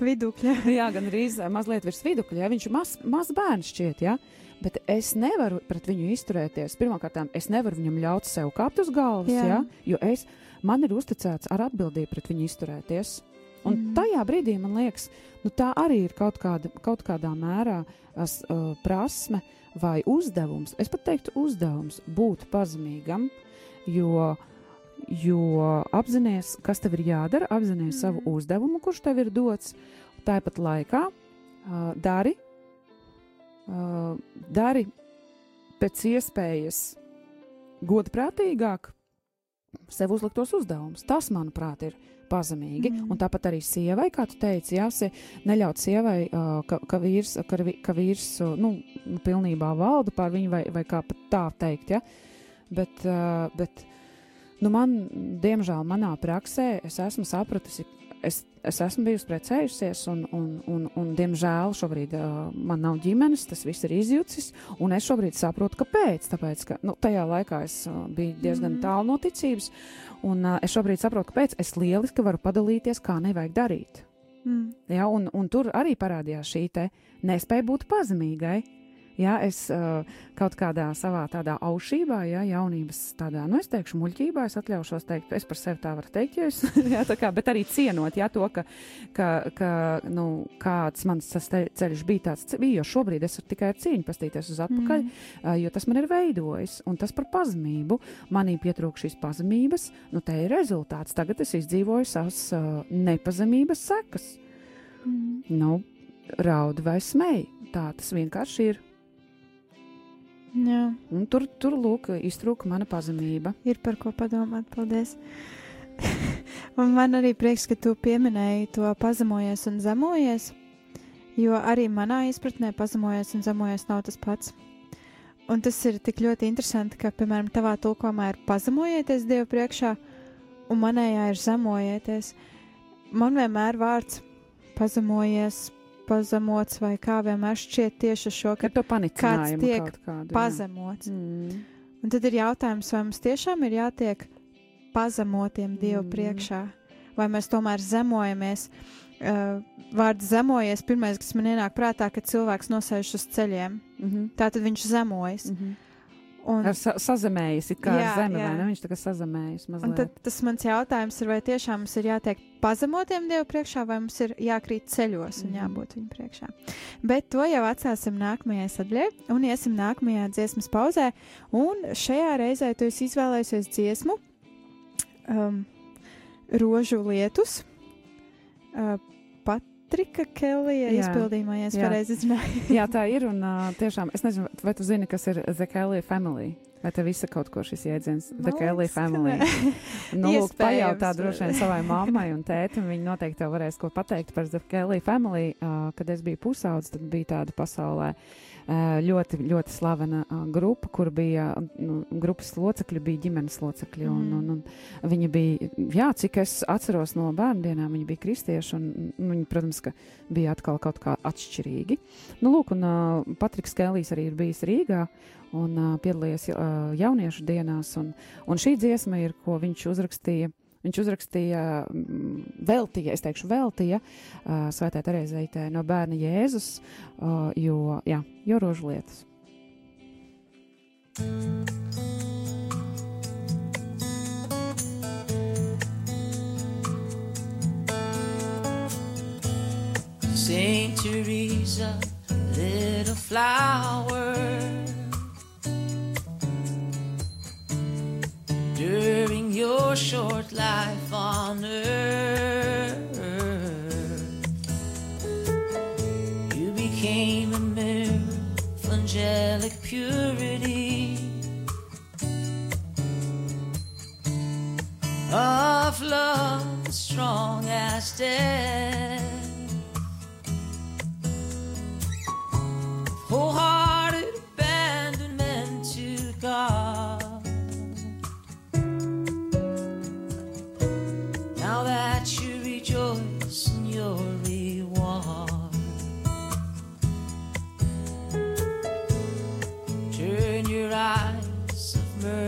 Vidukļa. jā, gan arī mazliet virs vidukļa, ja viņš maz, maz bērns šķiet, ja, bet es nevaru pret viņu izturēties. Pirmkārt, es nevaru viņam ļaut sev kāpt uz galvas, Jā. ja, jo es, man ir uzticēts ar atbildību pret viņu izturēties. Un Mhm. tajā brīdī man liekas, nu, tā arī ir kaut, kāda, kaut kādā mērā as, uh, prasme vai uzdevums. Es pat teiktu, uzdevums būt pazemīgam, jo, jo apzināties, kas tev ir jādara, apzināties mm. savu uzdevumu, kurš tev ir dots. Tāpat laikā uh, dari, uh, dari pēc iespējas godprātīgāk sev uzliktos uzdevumus. Tas, manuprāt, ir pazemīgi. Mm. Un tāpat arī sievai, kā tu teici, jāsi neļaut sievai, uh, ka, ka vīrs, ka, ka vīrs uh, nu, nu, pilnībā valda pār viņu, vai, vai kā pat tā teikt. Ja? Bet, uh, bet nu, man, diemžēl, manā praksē es esmu sapratusi. Es, es esmu bijusi precējusies, un, un, un, un diemžēl, šobrīd uh, man nav ģimenes, tas viss ir izjucis. Un es šobrīd saprotu, kāpēc. Tāpēc, ka nu, tajā laikā es uh, biju diezgan Mhm. tālu no ticības, un uh, es šobrīd saprotu, kāpēc. Es lieliski varu padalīties, kā nevajag darīt. Mm. Ja, un, un tur arī parādījās šī nespēja būt pazemīgai. Ja, es uh, kaut kādā savā tādā aušībā, ja, jaunības tādā, nu, es teikšu, muļķībā, es atļaušos teikt, es par sevi tā varu teikt, ja es, ja, tā kā, bet arī cienot, ja, to, ka, ka, ka nu, kāds mans ceļš bija tāds, bija, jo šobrīd es varu tikai ar cieņu pastīties uz atpakaļ, Mm. uh, jo tas man ir veidojis, un tas par pazemību, manī pietrūk šīs pazemības, nu, te ir rezultāts. Tagad es izdzīvoju savas uh, nepazemības sekas. Mm. Nu, raud vai smēj. Tā tas vienkārši ir. Tur, tur lūk, iztrūka mana pazemība. ir par ko padomāt. Paldies. Un man arī prieks, ka tu pieminēji to pazemojies un zemojies, jo arī manā izpratnē pazemojies un zemojies nav tas pats. Un tas ir tik ļoti interesanti, ka, piemēram, tavā tulkojumā ir pazemojieties Dievu priekšā, un manējā ir zemojieties. Man vienmēr vārds pazemojies, pazemots vai kā vienmēr šķiet tieši šo, Ka panicinājumu tiek kādu, pazemots. Mm. Un tad ir jautājums, vai mums tiešām ir jātiek pazemotiem Dievu Mm. priekšā, vai mēs tomēr zemojamies. Uh, vārds zemojies, pirmais, kas man ienāk prātā, kad cilvēks nosēž uz ceļiem. Mm -hmm. Tā tad viņš zemojas. Mm -hmm. Un, Ar sa sazemējas, kā Jā, ar zemi, jā. ne? Viņš tā kā sazemējas tad tas mans jautājums ir, vai tiešām mums ir jātiek pazemotiem Dievu priekšā, vai mums ir jākrīt ceļos un Mhm. jābūt viņa priekšā. Bet to jau atstāsim nākamajai sadaļai un iesim nākamajā dziesmas pauzē. Un šajā reizē tu esi izvēlējusies dziesmu um, Rožu lietus. Uh, Patrika Kelija Jā, izpildījumā, ja es pareizi izrunāju. Jā, tā ir. Un uh, tiešām, es nezinu, vai tu zini, kas ir The Kelly Family. Vai tev visa kaut ko šis jēdziens? The Kelly Family. Nu, lūk, pajautā droši vien savai mammai un tētim. Viņi noteikti tev varēs ko pateikt par The Kelly Family. Uh, kad es biju pusaudzis, tad bija tāda pasaulē uh, ļoti, ļoti slavena grupa, kur bija nu, grupas locekļi, bija ģimenes locekļi. Un, Mm. un, un viņi bija, jā, cik es atceros no bērnu dienām, viņi bija kristieši. Un, un viņi, protams, ka bija atkal kaut kā atšķirīgi. Nu, lūk, un uh, Patriks Kēlijs arī ir bijis Rīgā un uh, piedalījies uh, jauniešu dienās. Un, un šī dziesma ir, ko viņš uzrakstīja. Viņš uzrakstīja, mm, veltīja, es teikšu, veltīja uh, Svētā Terezītē no bērna Jēzus, uh, jo, jā, jo rožu lietas. Saint Teresa, little flower. Your short life on earth, you became a mirror of angelic purity. Of love strong as death.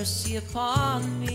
Mercy upon me.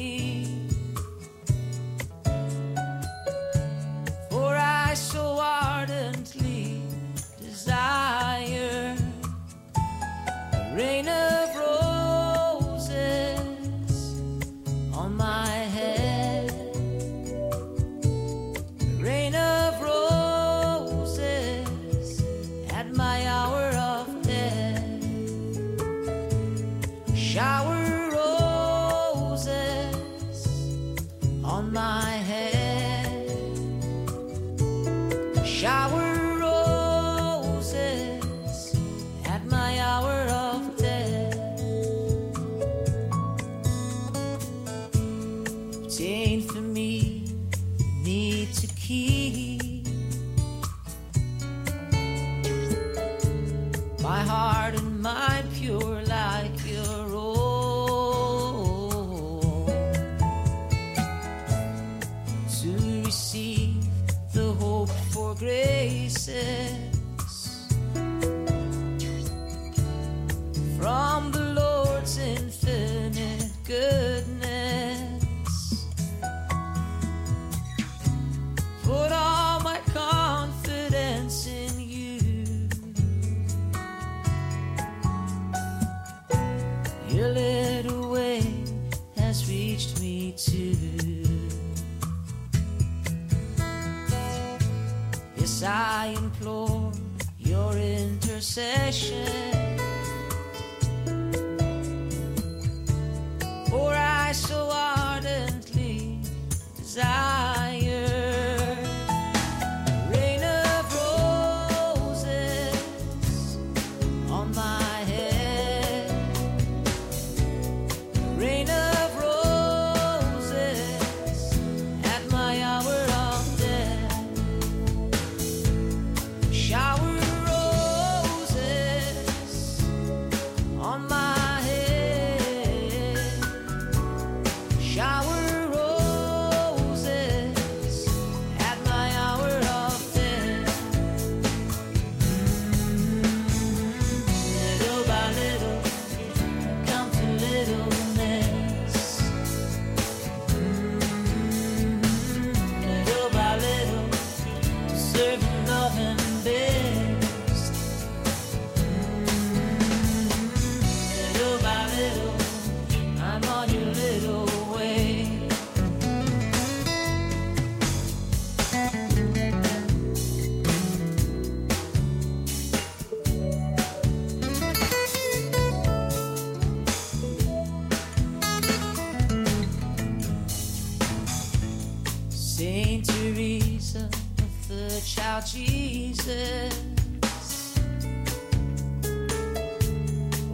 Jesus.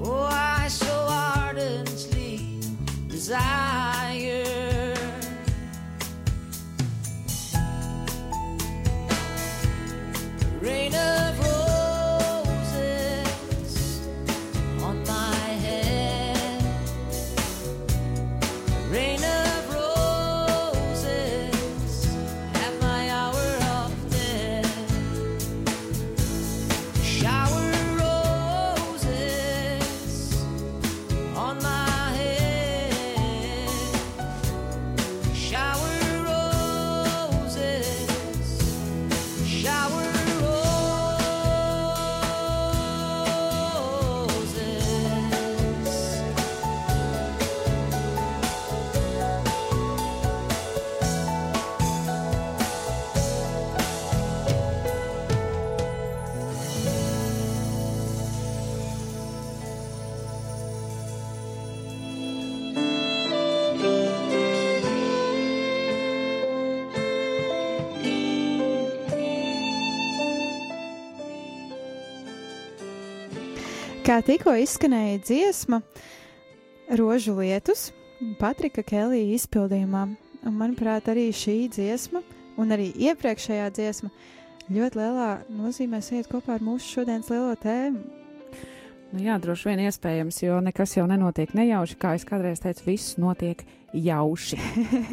Oh, I so ardently desire. Kā tikko izskanēja dziesma Rožu lietus, Patrika Kelija izpildījumā, un manuprāt, arī šī dziesma, un arī iepriekšējā dziesma, ļoti lielā nozīmē iet kopā ar mūsu šodienas lielo tēmu. Nu, jā, droši vien iespējams, jo nekas jau nenotiek nejauši. Kā es kādreiz teicu, viss notiek jauši.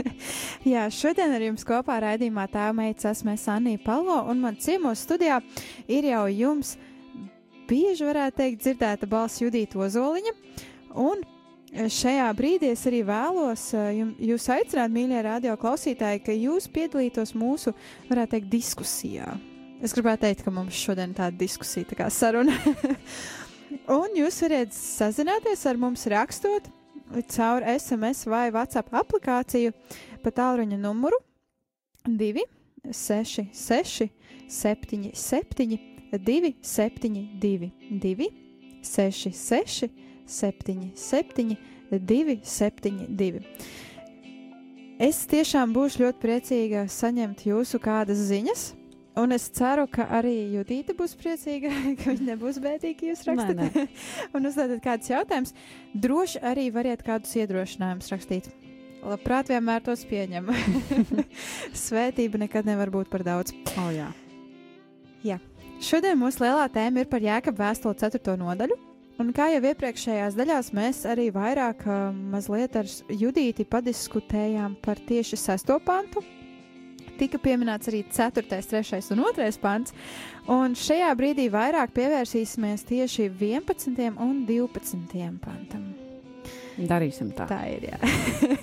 Jā, šodien ar jums kopā raidījumā tā meitas esmu es Anija Palo, un man ciemos studijā ir jau jums bieži varētu teikt dzirdēta balss Judīta Ozoliņa, un šajā brīdī es arī vēlos jum, jūs aicināt, mīļie radio klausītāji, ka jūs piedalītos mūsu, varētu teikt, diskusijā. Es gribētu teikt, ka mums šodien tāda diskusija, tā kā saruna. un jūs varat sazināties ar mums rakstot caur SMS vai WhatsApp aplikāciju pa tālruņa numuru 2, 6, 6, 7, 7, 2, 7, 2, 2, 6, 6, 7, 7, 2, 7, 2. Es tiešām būšu ļoti priecīga saņemt jūsu kādas ziņas. Un es ceru, ka arī Judita būs priecīga, ka viņa nebūs bēdīga, ka jūs rakstat. Nē, un uzdodat kādus jautājumus. Droši arī variet kādus iedrošinājumus rakstīt. Labprāt, vienmēr tos pieņem. Svētība nekad nevar būt par daudz. oh, jā. Šodien mūsu lielā tēma ir par jēkabu vēstuli 4. nodaļu. Un kā jau iepriekšējās daļās, mēs arī vairāk mazliet ar Judīti padiskutējām par tieši 6. pantu. Tika pieminēts arī 4., 3. un 2. pants, un šajā brīdī vairāk pievērsīsimies tieši 11. un 12. pantam. Darīsim tā. Tā ir.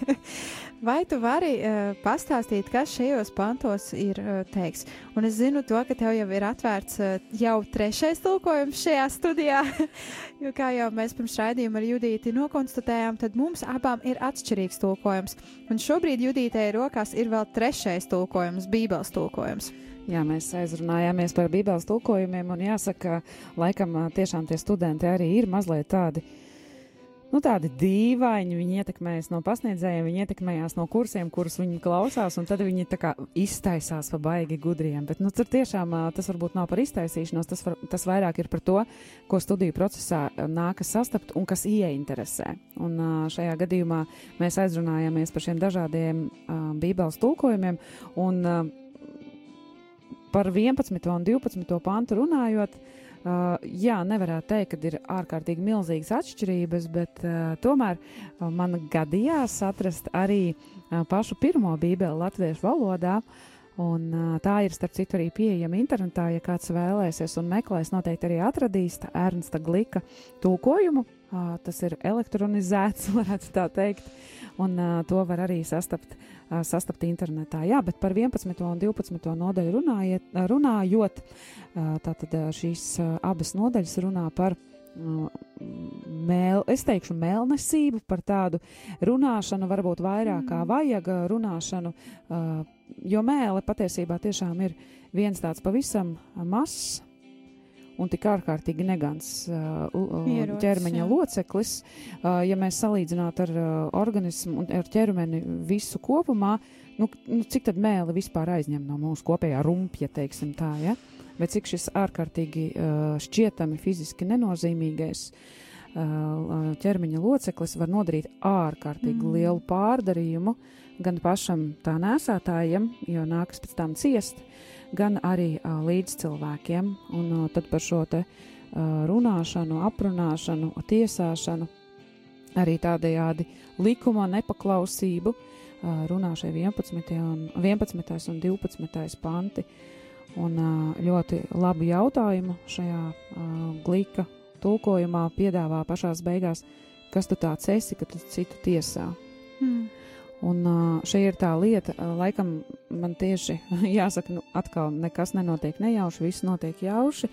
Vai tu vari uh, pastāstīt, kas šajos pantos ir uh, teiks? Un es zinu, to, ka tev jau ir atvērts uh, jau trešais tulkojums šajā studijā. jo kā jau mēs pirms raidījuma ar Judīti nokonstatējām, tad mums abām ir atšķirīgs tulkojums. Un šobrīd Judītei rokās ir vēl trešais tulkojums, Bībeles tulkojums. Jā, mēs aizrunājāmies par Bībeles tulkojumiem, un jāsaka, laikam tiešām tie studenti arī ir mazliet tādi. Nu, tādi dīvaini, viņi ietekmējas no pasniedzējiem, viņi ietekmējās no kursiem, kurus viņi klausās, un tad viņi iztaisās pa baigi gudriem. Bet, nu, tur tiešām tas varbūt nav par iztaisīšanos, tas, var, tas vairāk ir par to, ko studiju procesā nākas sastapt un kas ieinteresē. Un šajā gadījumā mēs aizrunājāmies par šiem dažādiem Bībeles tulkojumiem, un par 11. un 12. pantu runājot, uh, jā, nevarētu teikt, ka ir ārkārtīgi milzīgas atšķirības, bet uh, tomēr uh, man gadījās atrast arī uh, pašu pirmo bībeli latviešu valodā. Un, uh, tā ir, starp citu, arī pieejama internetā. Ja kāds vēlēsies un meklēs, noteikti arī atradīs Ernsta Glika tulkojumu. Uh, tas ir elektronizēts, varētu tā teikt, un uh, to var arī sastapt, uh, sastapt internetā. Jā, bet par 11. un 12. nodaļu runājiet, runājot, tātad šīs abas nodaļas runā par mēl, es teikšu, mēlnesību, par tādu runāšanu, varbūt vairāk kā vajag uh, runāšanu, jo mēle patiesībā tiešām ir viens tāds pavisam mazs un tik ārkārtīgi negants uh, Ierocis, ķermeņa jā. loceklis, uh, ja mēs salīdzinātu ar uh, organismu un ar ķermeni visu kopumā, nu, nu, cik tad mēli vispār aizņem no mūsu kopējā rumpja, teiksim tā, ja? Bet cik šis ārkārtīgi uh, šķietami fiziski nenozīmīgais uh, ķermeņa loceklis var nodarīt ārkārtīgi mm. lielu pārdarījumu gan pašam tā nēsātājam, jo nākas pēc tam ciest, gan arī uh, līdz cilvēkiem. Un uh, tad par šo te uh, runāšanu, aprunāšanu, tiesāšanu, arī tādējādi likuma nepaklausību uh, runā šie 11. un, 11. un 12. panti. Un uh, ļoti labu jautājumu šajā uh, glīka tulkojumā piedāvā pašās beigās, kas tu tāds esi, ka tu citu tiesā. Mm. Un uh, šī ir tā lieta, uh, laikam man tieši jāsaka, nu, atkal nekas nenotiek nejauši, viss notiek jauši.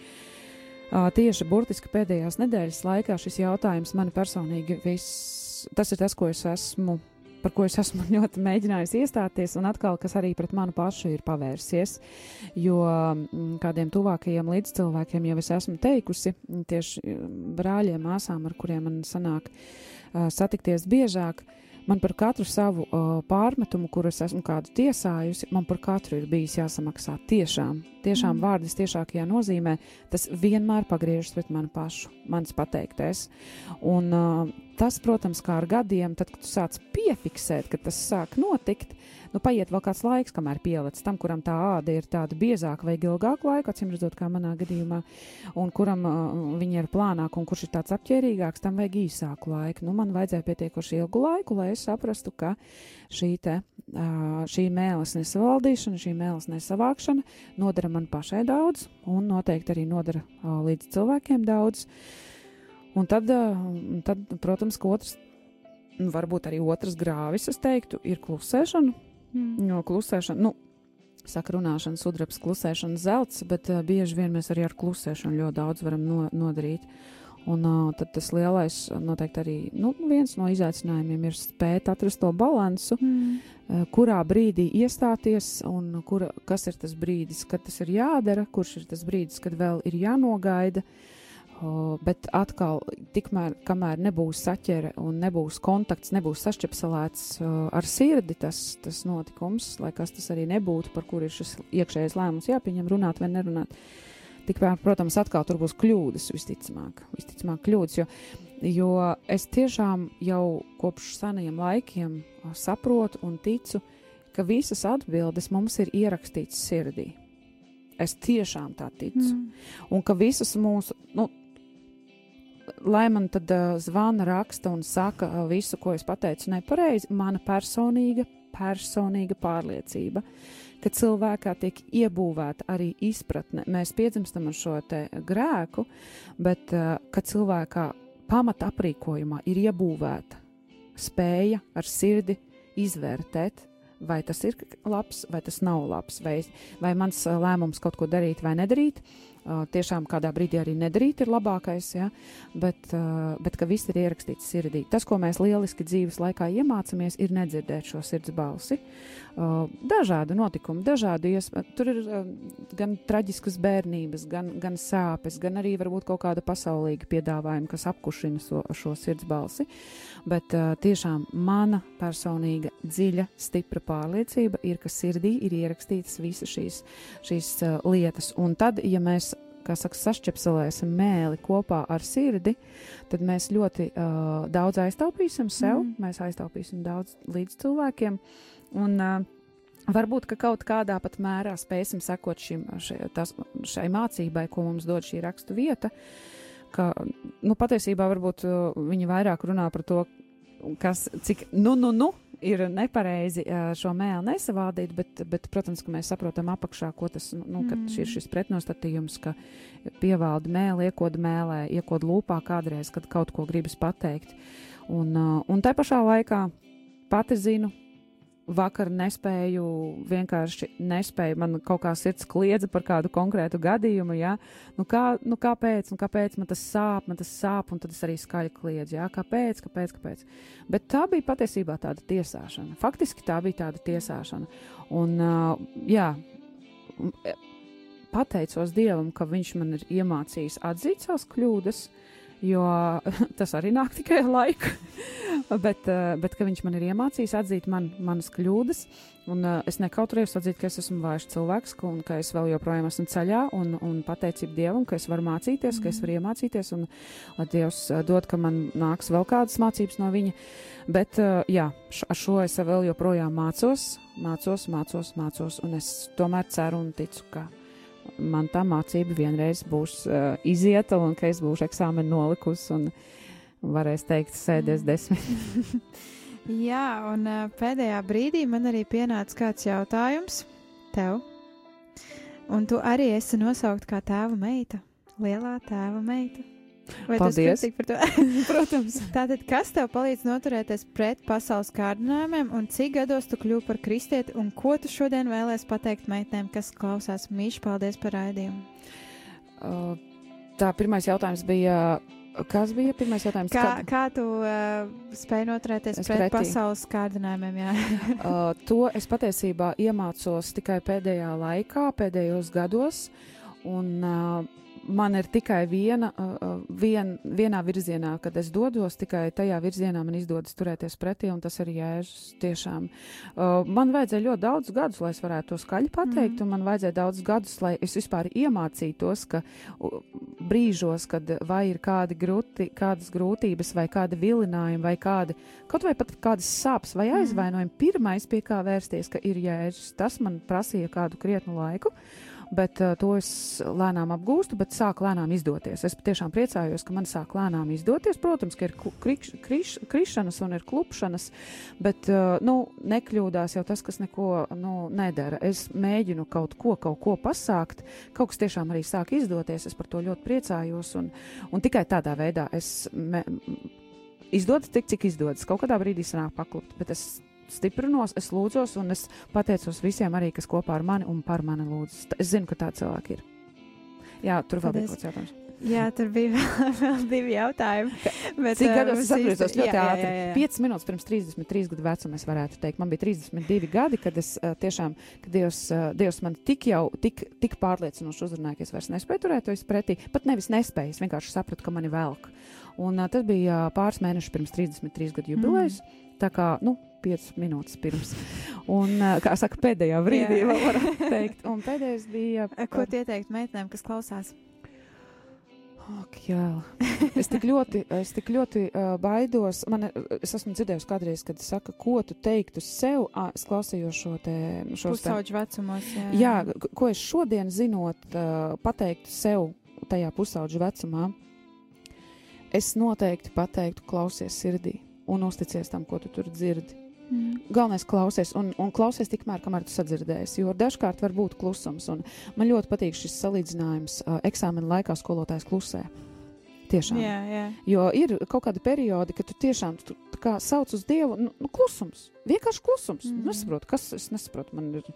Uh, tieši burtiski pēdējās nedēļas laikā šis jautājums man personīgi viss, tas ir tas, ko es esmu, par ko es esmu ļoti mēģinājis iestāties, un atkal, kas arī pret manu pašu ir pavērsies, jo mm, kādiem tuvākajiem līdzcilvēkiem jau es esmu teikusi, tieši brāļiem, māsām, ar kuriem man sanāk uh, satikties biežāk, Man par katru savu uh, pārmetumu, kuru es esmu kādu tiesājusi, man par katru ir bijis jāsamaksā tiešām. Tiešām Mm. vārdas tiešākajā nozīmē, tas vienmēr pagriežas pret mani pašu, mans pateiktais. Un uh, tas, protams, kā ar gadiem, tad, kad tu sāc piefiksēt, ka tas sāk notikt, nu paiet vēl kāds laiks, kamēr pieliec tam, kuram tā āda ir tāda biezāka vai ilgāka laika, acīm redzot, kā manā gadījumā, un kuram uh, viņa ir plānāka un kurš ir tāds apģērbīgāks, tam vajag īsāku laiku. Nu, man vajadzēja pietiekoši ilgu laiku, lai es saprastu, ka šī, te, uh, šī mēles nesavaldīšana, šī mēles nesavākšana nodara man pašai daudz, un noteikti arī nodara uh, līdz cilvēkiem daudz. Un tad, uh, tad, protams, ka otrs, nu, varbūt arī otrs grāvis, es teiktu, ir klusēšana. Mm. Jo klusēšana, nu, saka, runāšana, sudrabs, klusēšana, zelts, bet uh, bieži vien mēs arī ar klusēšanu ļoti daudz varam no, nodarīt. Un uh, tad tas lielais, noteikti arī nu, viens no izaicinājumiem ir spēt atrast to balansu, Mm. uh, kurā brīdī iestāties un kura, kas ir tas brīdis, kad tas ir jādara, kurš ir tas brīdis, kad vēl ir jānogaida. Uh, bet atkal, tikmēr, kamēr nebūs saķere un nebūs kontakts, nebūs sašķepselēts ar sirdi tas, tas notikums, lai kas tas arī nebūtu, par kur ir šis iekšējais lēmums jāpieņem, runāt vai nerunāt. Tikmēr, protams, atkal tur būs kļūdas, visticamāk, visticamāk kļūdas, jo, jo es tiešām jau kopš seniem laikiem saprotu un ticu, ka visas atbildes mums ir ierakstītas sirdī. Es tiešām tā ticu. Mm. Un ka visas mūsu, nu, lai man tad uh, zvana, raksta un saka uh, visu, ko es pateicu nepareizi, mana personīga, personīga pārliecība, ka cilvēkā tiek iebūvēta arī izpratne. Mēs piedzimstam ar šo te grēku, bet uh, ka cilvēkā pamata aprīkojumā ir iebūvēta spēja ar sirdi izvērtēt, vai tas ir labs, vai tas nav labs, vai, vai mans lēmums kaut ko darīt vai nedarīt. Tiešām kādā brīdī arī nedarīt ir labākais, ja? bet, bet ka viss ir ierakstīts sirdī. Tas, ko mēs lieliski dzīves laikā iemācāmies, ir nedzirdēt šo sirds balsi. Dažādi notikumi, dažādi iespējas. Tur ir gan traģiskas bērnības, gan, gan sāpes, gan arī varbūt kaut kāda pasaulīga piedāvājuma, kas apkušina so, šo sirds balsi. Bet uh, tiešām mana personīga, dziļa, stipra pārliecība ir, ka sirdī ir ierakstītas visas šīs, šīs uh, lietas. Un tad, ja mēs kā saka, sašķepselēsim mēli kopā ar sirdi, tad mēs ļoti uh, daudz aiztaupīsim sev, mm. mēs aiztaupīsim daudz līdz cilvēkiem. Un, uh, Varbūt, ka kaut kādā pat mērā spēsim sekot šim, šai, tas, šai mācībai, ko mums dod šī rakstu vieta. Ka, nu, patiesībā varbūt viņi vairāk runā par to, kas, cik, nu, nu, nu, ir nepareizi šo mēlu nesavādīt, bet, bet, protams, ka mēs saprotam apakšā, ko tas, nu, ka Mm. ir šis pretnostatījums, ka pievalda mēlē, iekoda mēlē, iekoda lūpā kādreiz, kad kaut ko gribas pateikt. Un, un tā pašā laikā pati zinu, vakar nespēju, vienkārši nespēju, man kaut kā sirds kliedza par kādu konkrētu gadījumu, jā, nu, kā, nu kāpēc, nu kāpēc man tas sāp, man tas sāp, un tad es arī skaļi kliedzu, jā, kāpēc, kāpēc, kāpēc. Bet tā bija patiesībā tāda tiesāšana. Faktiski tā bija tāda tiesāšana. Un, uh, jā, e, pateicos Dievam, ka Viņš man ir iemācījis atzīt savas kļūdas, jo tas arī nāk tikai ar laiku. bet, uh, bet ka viņš man ir iemācījis atzīt man, manas kļūdas, un uh, es nekautrējos atzīt, ka es esmu vājš cilvēks, un ka es vēl joprojām esmu ceļā, un, un pateicību Dievam, ka es varu mācīties, mm. ka es varu iemācīties, un lai Dievs uh, dod, ka man nāks vēl kādas mācības no viņa. Bet, jā, ar šo es vēl joprojām mācos, mācos, mācos, mācos, un es tomēr ceru un ticu, ka man tā mācība vienreiz būs uh, izieta, un ka es būšu eksāmenu nolikusi, un varēs teikt, sēdies mm. desmit. Jā, un uh, pēdējā brīdī man arī pienāca kāds jautājums tev. Un tu arī esi nosaukt kā tēva meita, lielā tēva meita. Vai Paldies. Protams. Tātad, kas tev palīdz noturēties pret pasaules kārdinājumiem, un cik gados tu kļūsi par kristieti, un ko tu šodien vēlēsies pateikt meitēm, kas klausās? Mīļš, paldies par raidījumu. Uh, tā pirmais jautājums bija. Kas bija pirmais jautājums? Kā, kā tu uh, spēj noturēties Es pret pretī. pasaules kārdinājumiem? Uh, to es patiesībā iemācos tikai pēdējā laikā, pēdējos gados. Un, uh, man ir tikai viena, uh, uh, vien, vienā virzienā, kad es dodos, tikai tajā virzienā man izdodas turēties pretī, un tas ir jēzus tiešām. Uh, man vajadzēja ļoti daudz gadus, lai es varētu to skaļi pateikt, mm. un man vajadzēja daudz gadus, lai es vispār iemācītos, ka uh, brīžos, kad vai ir kādi grūti, kādas grūtības, vai kādi vilinājumi, vai kādi, kaut vai pat kādas sāpes vai aizvainojumi, pirmais pie kā vērsties, ka ir jēzus, tas man prasīja kādu krietnu laiku. Bet uh, to es lēnām apgūstu, bet sāk lēnām izdoties. Es patiešām priecājos, ka man sāk lēnām izdoties. Protams, ka ir kriš, kriš, krišanas un ir klupšanas, bet uh, nu, nekļūdās jau tas, kas neko nu, nedara. Es mēģinu kaut ko, kaut ko pasākt, kaut kas tiešām arī sāk izdoties. Es par to ļoti priecājos, un, un tikai tādā veidā es me, izdodas tik, cik izdodas. Kaut kādā brīdī sanāk paklupt, bet es stiprinos, es lūdzos, un es pateicos visiem arī, kas kopā ar mani un par mani lūdzas. Es zinu, ka tādi cilvēki ir. Jā, tur vēl bija kaut kāds jautājums. jā tur bija vēl, vēl divi jautājumi. Bet, Cik uh, gados es īsti- ļoti jā, jā, ātri? jā, jā. 5 minūtes pirms 33 gadu vecuma es varētu teikt. Man bija 32 gadi, kad es uh, tiešām, kad Dievs, uh, Dievs man tik jau, tik, tik pārliecinoši uzrunāja, ka es vairs nespēju turēties pretī. Pat nevis nespēju, es vienkārši sapratu, ka mani velk. Un tas bija pāris mēnešus pirms 33 gadu jubilejas. Mm. Tā kā, nu, 5 minūtes pirms. Un, uh, kā saka, pēdējā brīdī vēl varētu teikt. Un pēdējais bija. Uh, Ko ieteikt meitenēm, kas klausās? Ak, jā, es tik ļoti, es tik ļoti uh, baidos. Man, es esmu dzirdējusi kādreiz, kad saka, ko tu teiktu sev. À, es klausījos šo te. Pusauģu vecumos. Jā, Jā, ko es šodien zinot, uh, pateiktu sev tajā pusauģu vecumā, es noteikti pateiktu, klausies sirdī un uzticies tam, ko tu tur dzirdi. Mm. Galvenais klausies, un, un klausies tikmēr, kamēr tu sadzirdēsi, jo dažkārt var būt klusums. un Man ļoti patīk šis salīdzinājums. Uh, eksāmena laikā skolotājs klusē. Tiešām. jā, jā. Jo ir kaut kādi periodi, kad tu tiešām tu, kā sauc uz Dievu, nu, nu klusums. Vienkārši klusums. Mm. Nesaprotu, kas, es nesaprotu, man ir,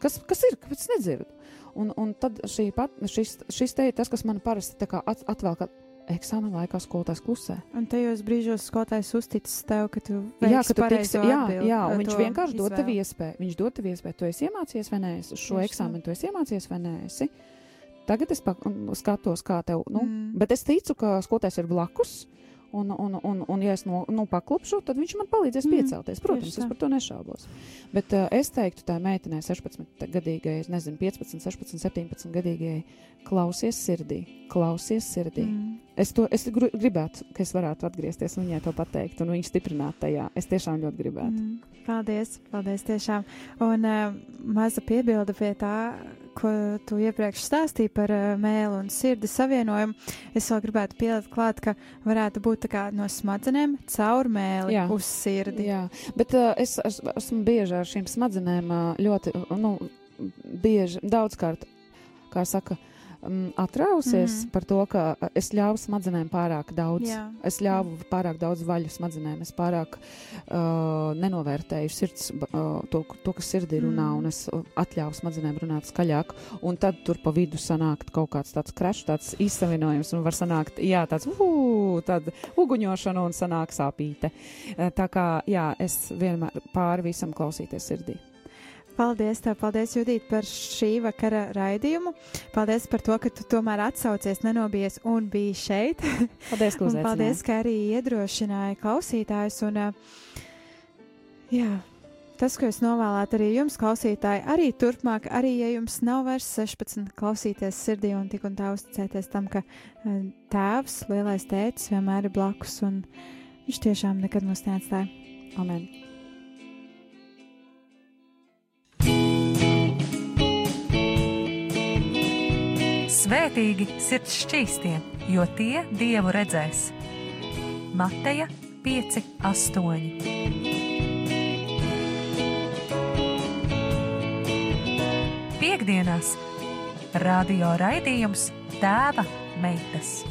kas, kas ir, kāpēc nedzirdu. Un, un tad šī pat, šis, šis te ir tas, kas man parasti tā kā at, atvēl, ka eksāmena laikā skolotājs klusē. Un tajos brīžos skolotājs uzticis tev, ka tu Jā, ka tu tiksi, jā, jā, uh, un viņš vienkārši dod tev iespēju. Viņš dod tev iespēju, tu esi iemācījies vai nē, uz šo Tieši eksāmenu tu esi iemācījies vai nē. Esi. Tagad es skatos, kā tev, nu, Mm. bet es ticu, ka skolotājs ir blakus. Un, un, un, un, ja es no, nu, paklupšu, tad viņš man palīdzēs Mm, piecelties. Protams, tieši es par to nešaubos. Bet uh, es teiktu, tā meitenei, 16 gadīgai, nezinu, 15, 16, 17 gadīgai, klausies sirdī, klausies sirdī. Mm. Es, to, es gru- gribētu, ka es varētu atgriezties un viņai to pateikt, un viņu stiprināt tajā. Es tiešām ļoti gribētu. Mm. Paldies, paldies tiešām. Un uh, maza piebilde pie tā, ko tu iepriekš stāstīji par uh, mēlu un sirdi savienojumu. Es vēl gribētu pielikt klāt, ka varētu būt tā kā no smadzenēm caur mēli Jā. uz sirdi. Jā, bet uh, es, es esmu bieži ar šīm smadzenēm uh, ļoti, uh, nu, bieži, daudzkārt, kā saka, um, atrausies mm par to, ka uh, es ļāvu smadzenēm pārāk daudz. Jā. Es ļāvu pārāk daudz vaļu smadzenēm, es pārāk uh, nenovērtēju sirds, uh, to, to, kas sirdī runā, Mm. un es uh, atļāvu smadzenēm runāt skaļāk. Un tad tur pa vidu sanāk kaut kāds tāds krešs, tāds izsavienojums, un var sanākt, jā, tāds uu, tāda uguņošana un sanāk sāpīte. Uh, Tā kā, jā, es vienmēr pāri visam klausīties sirdī. Paldies, tev, paldies, Judīt, par šī vakara raidījumu. Paldies par to, ka tu tomēr atsaucies, nenobijies un biji šeit. Paldies, ka uzaicināji. paldies, ka arī iedrošināji klausītājus. Un, jā, tas, ko es novēlētu arī jums, klausītāji, arī turpmāk, arī ja jums nav vairs 16, klausīties sirdī un tik un tā uzticēties tam, ka tēvs, lielais tēcis vienmēr ir blakus un viņš tiešām nekad mūs neatstāja. Amen. Svētīgi sirds šķīstie, jo tie dievu redzēs. Mateja 5, 8. Piektdienās radio raidījums Tēva meitas.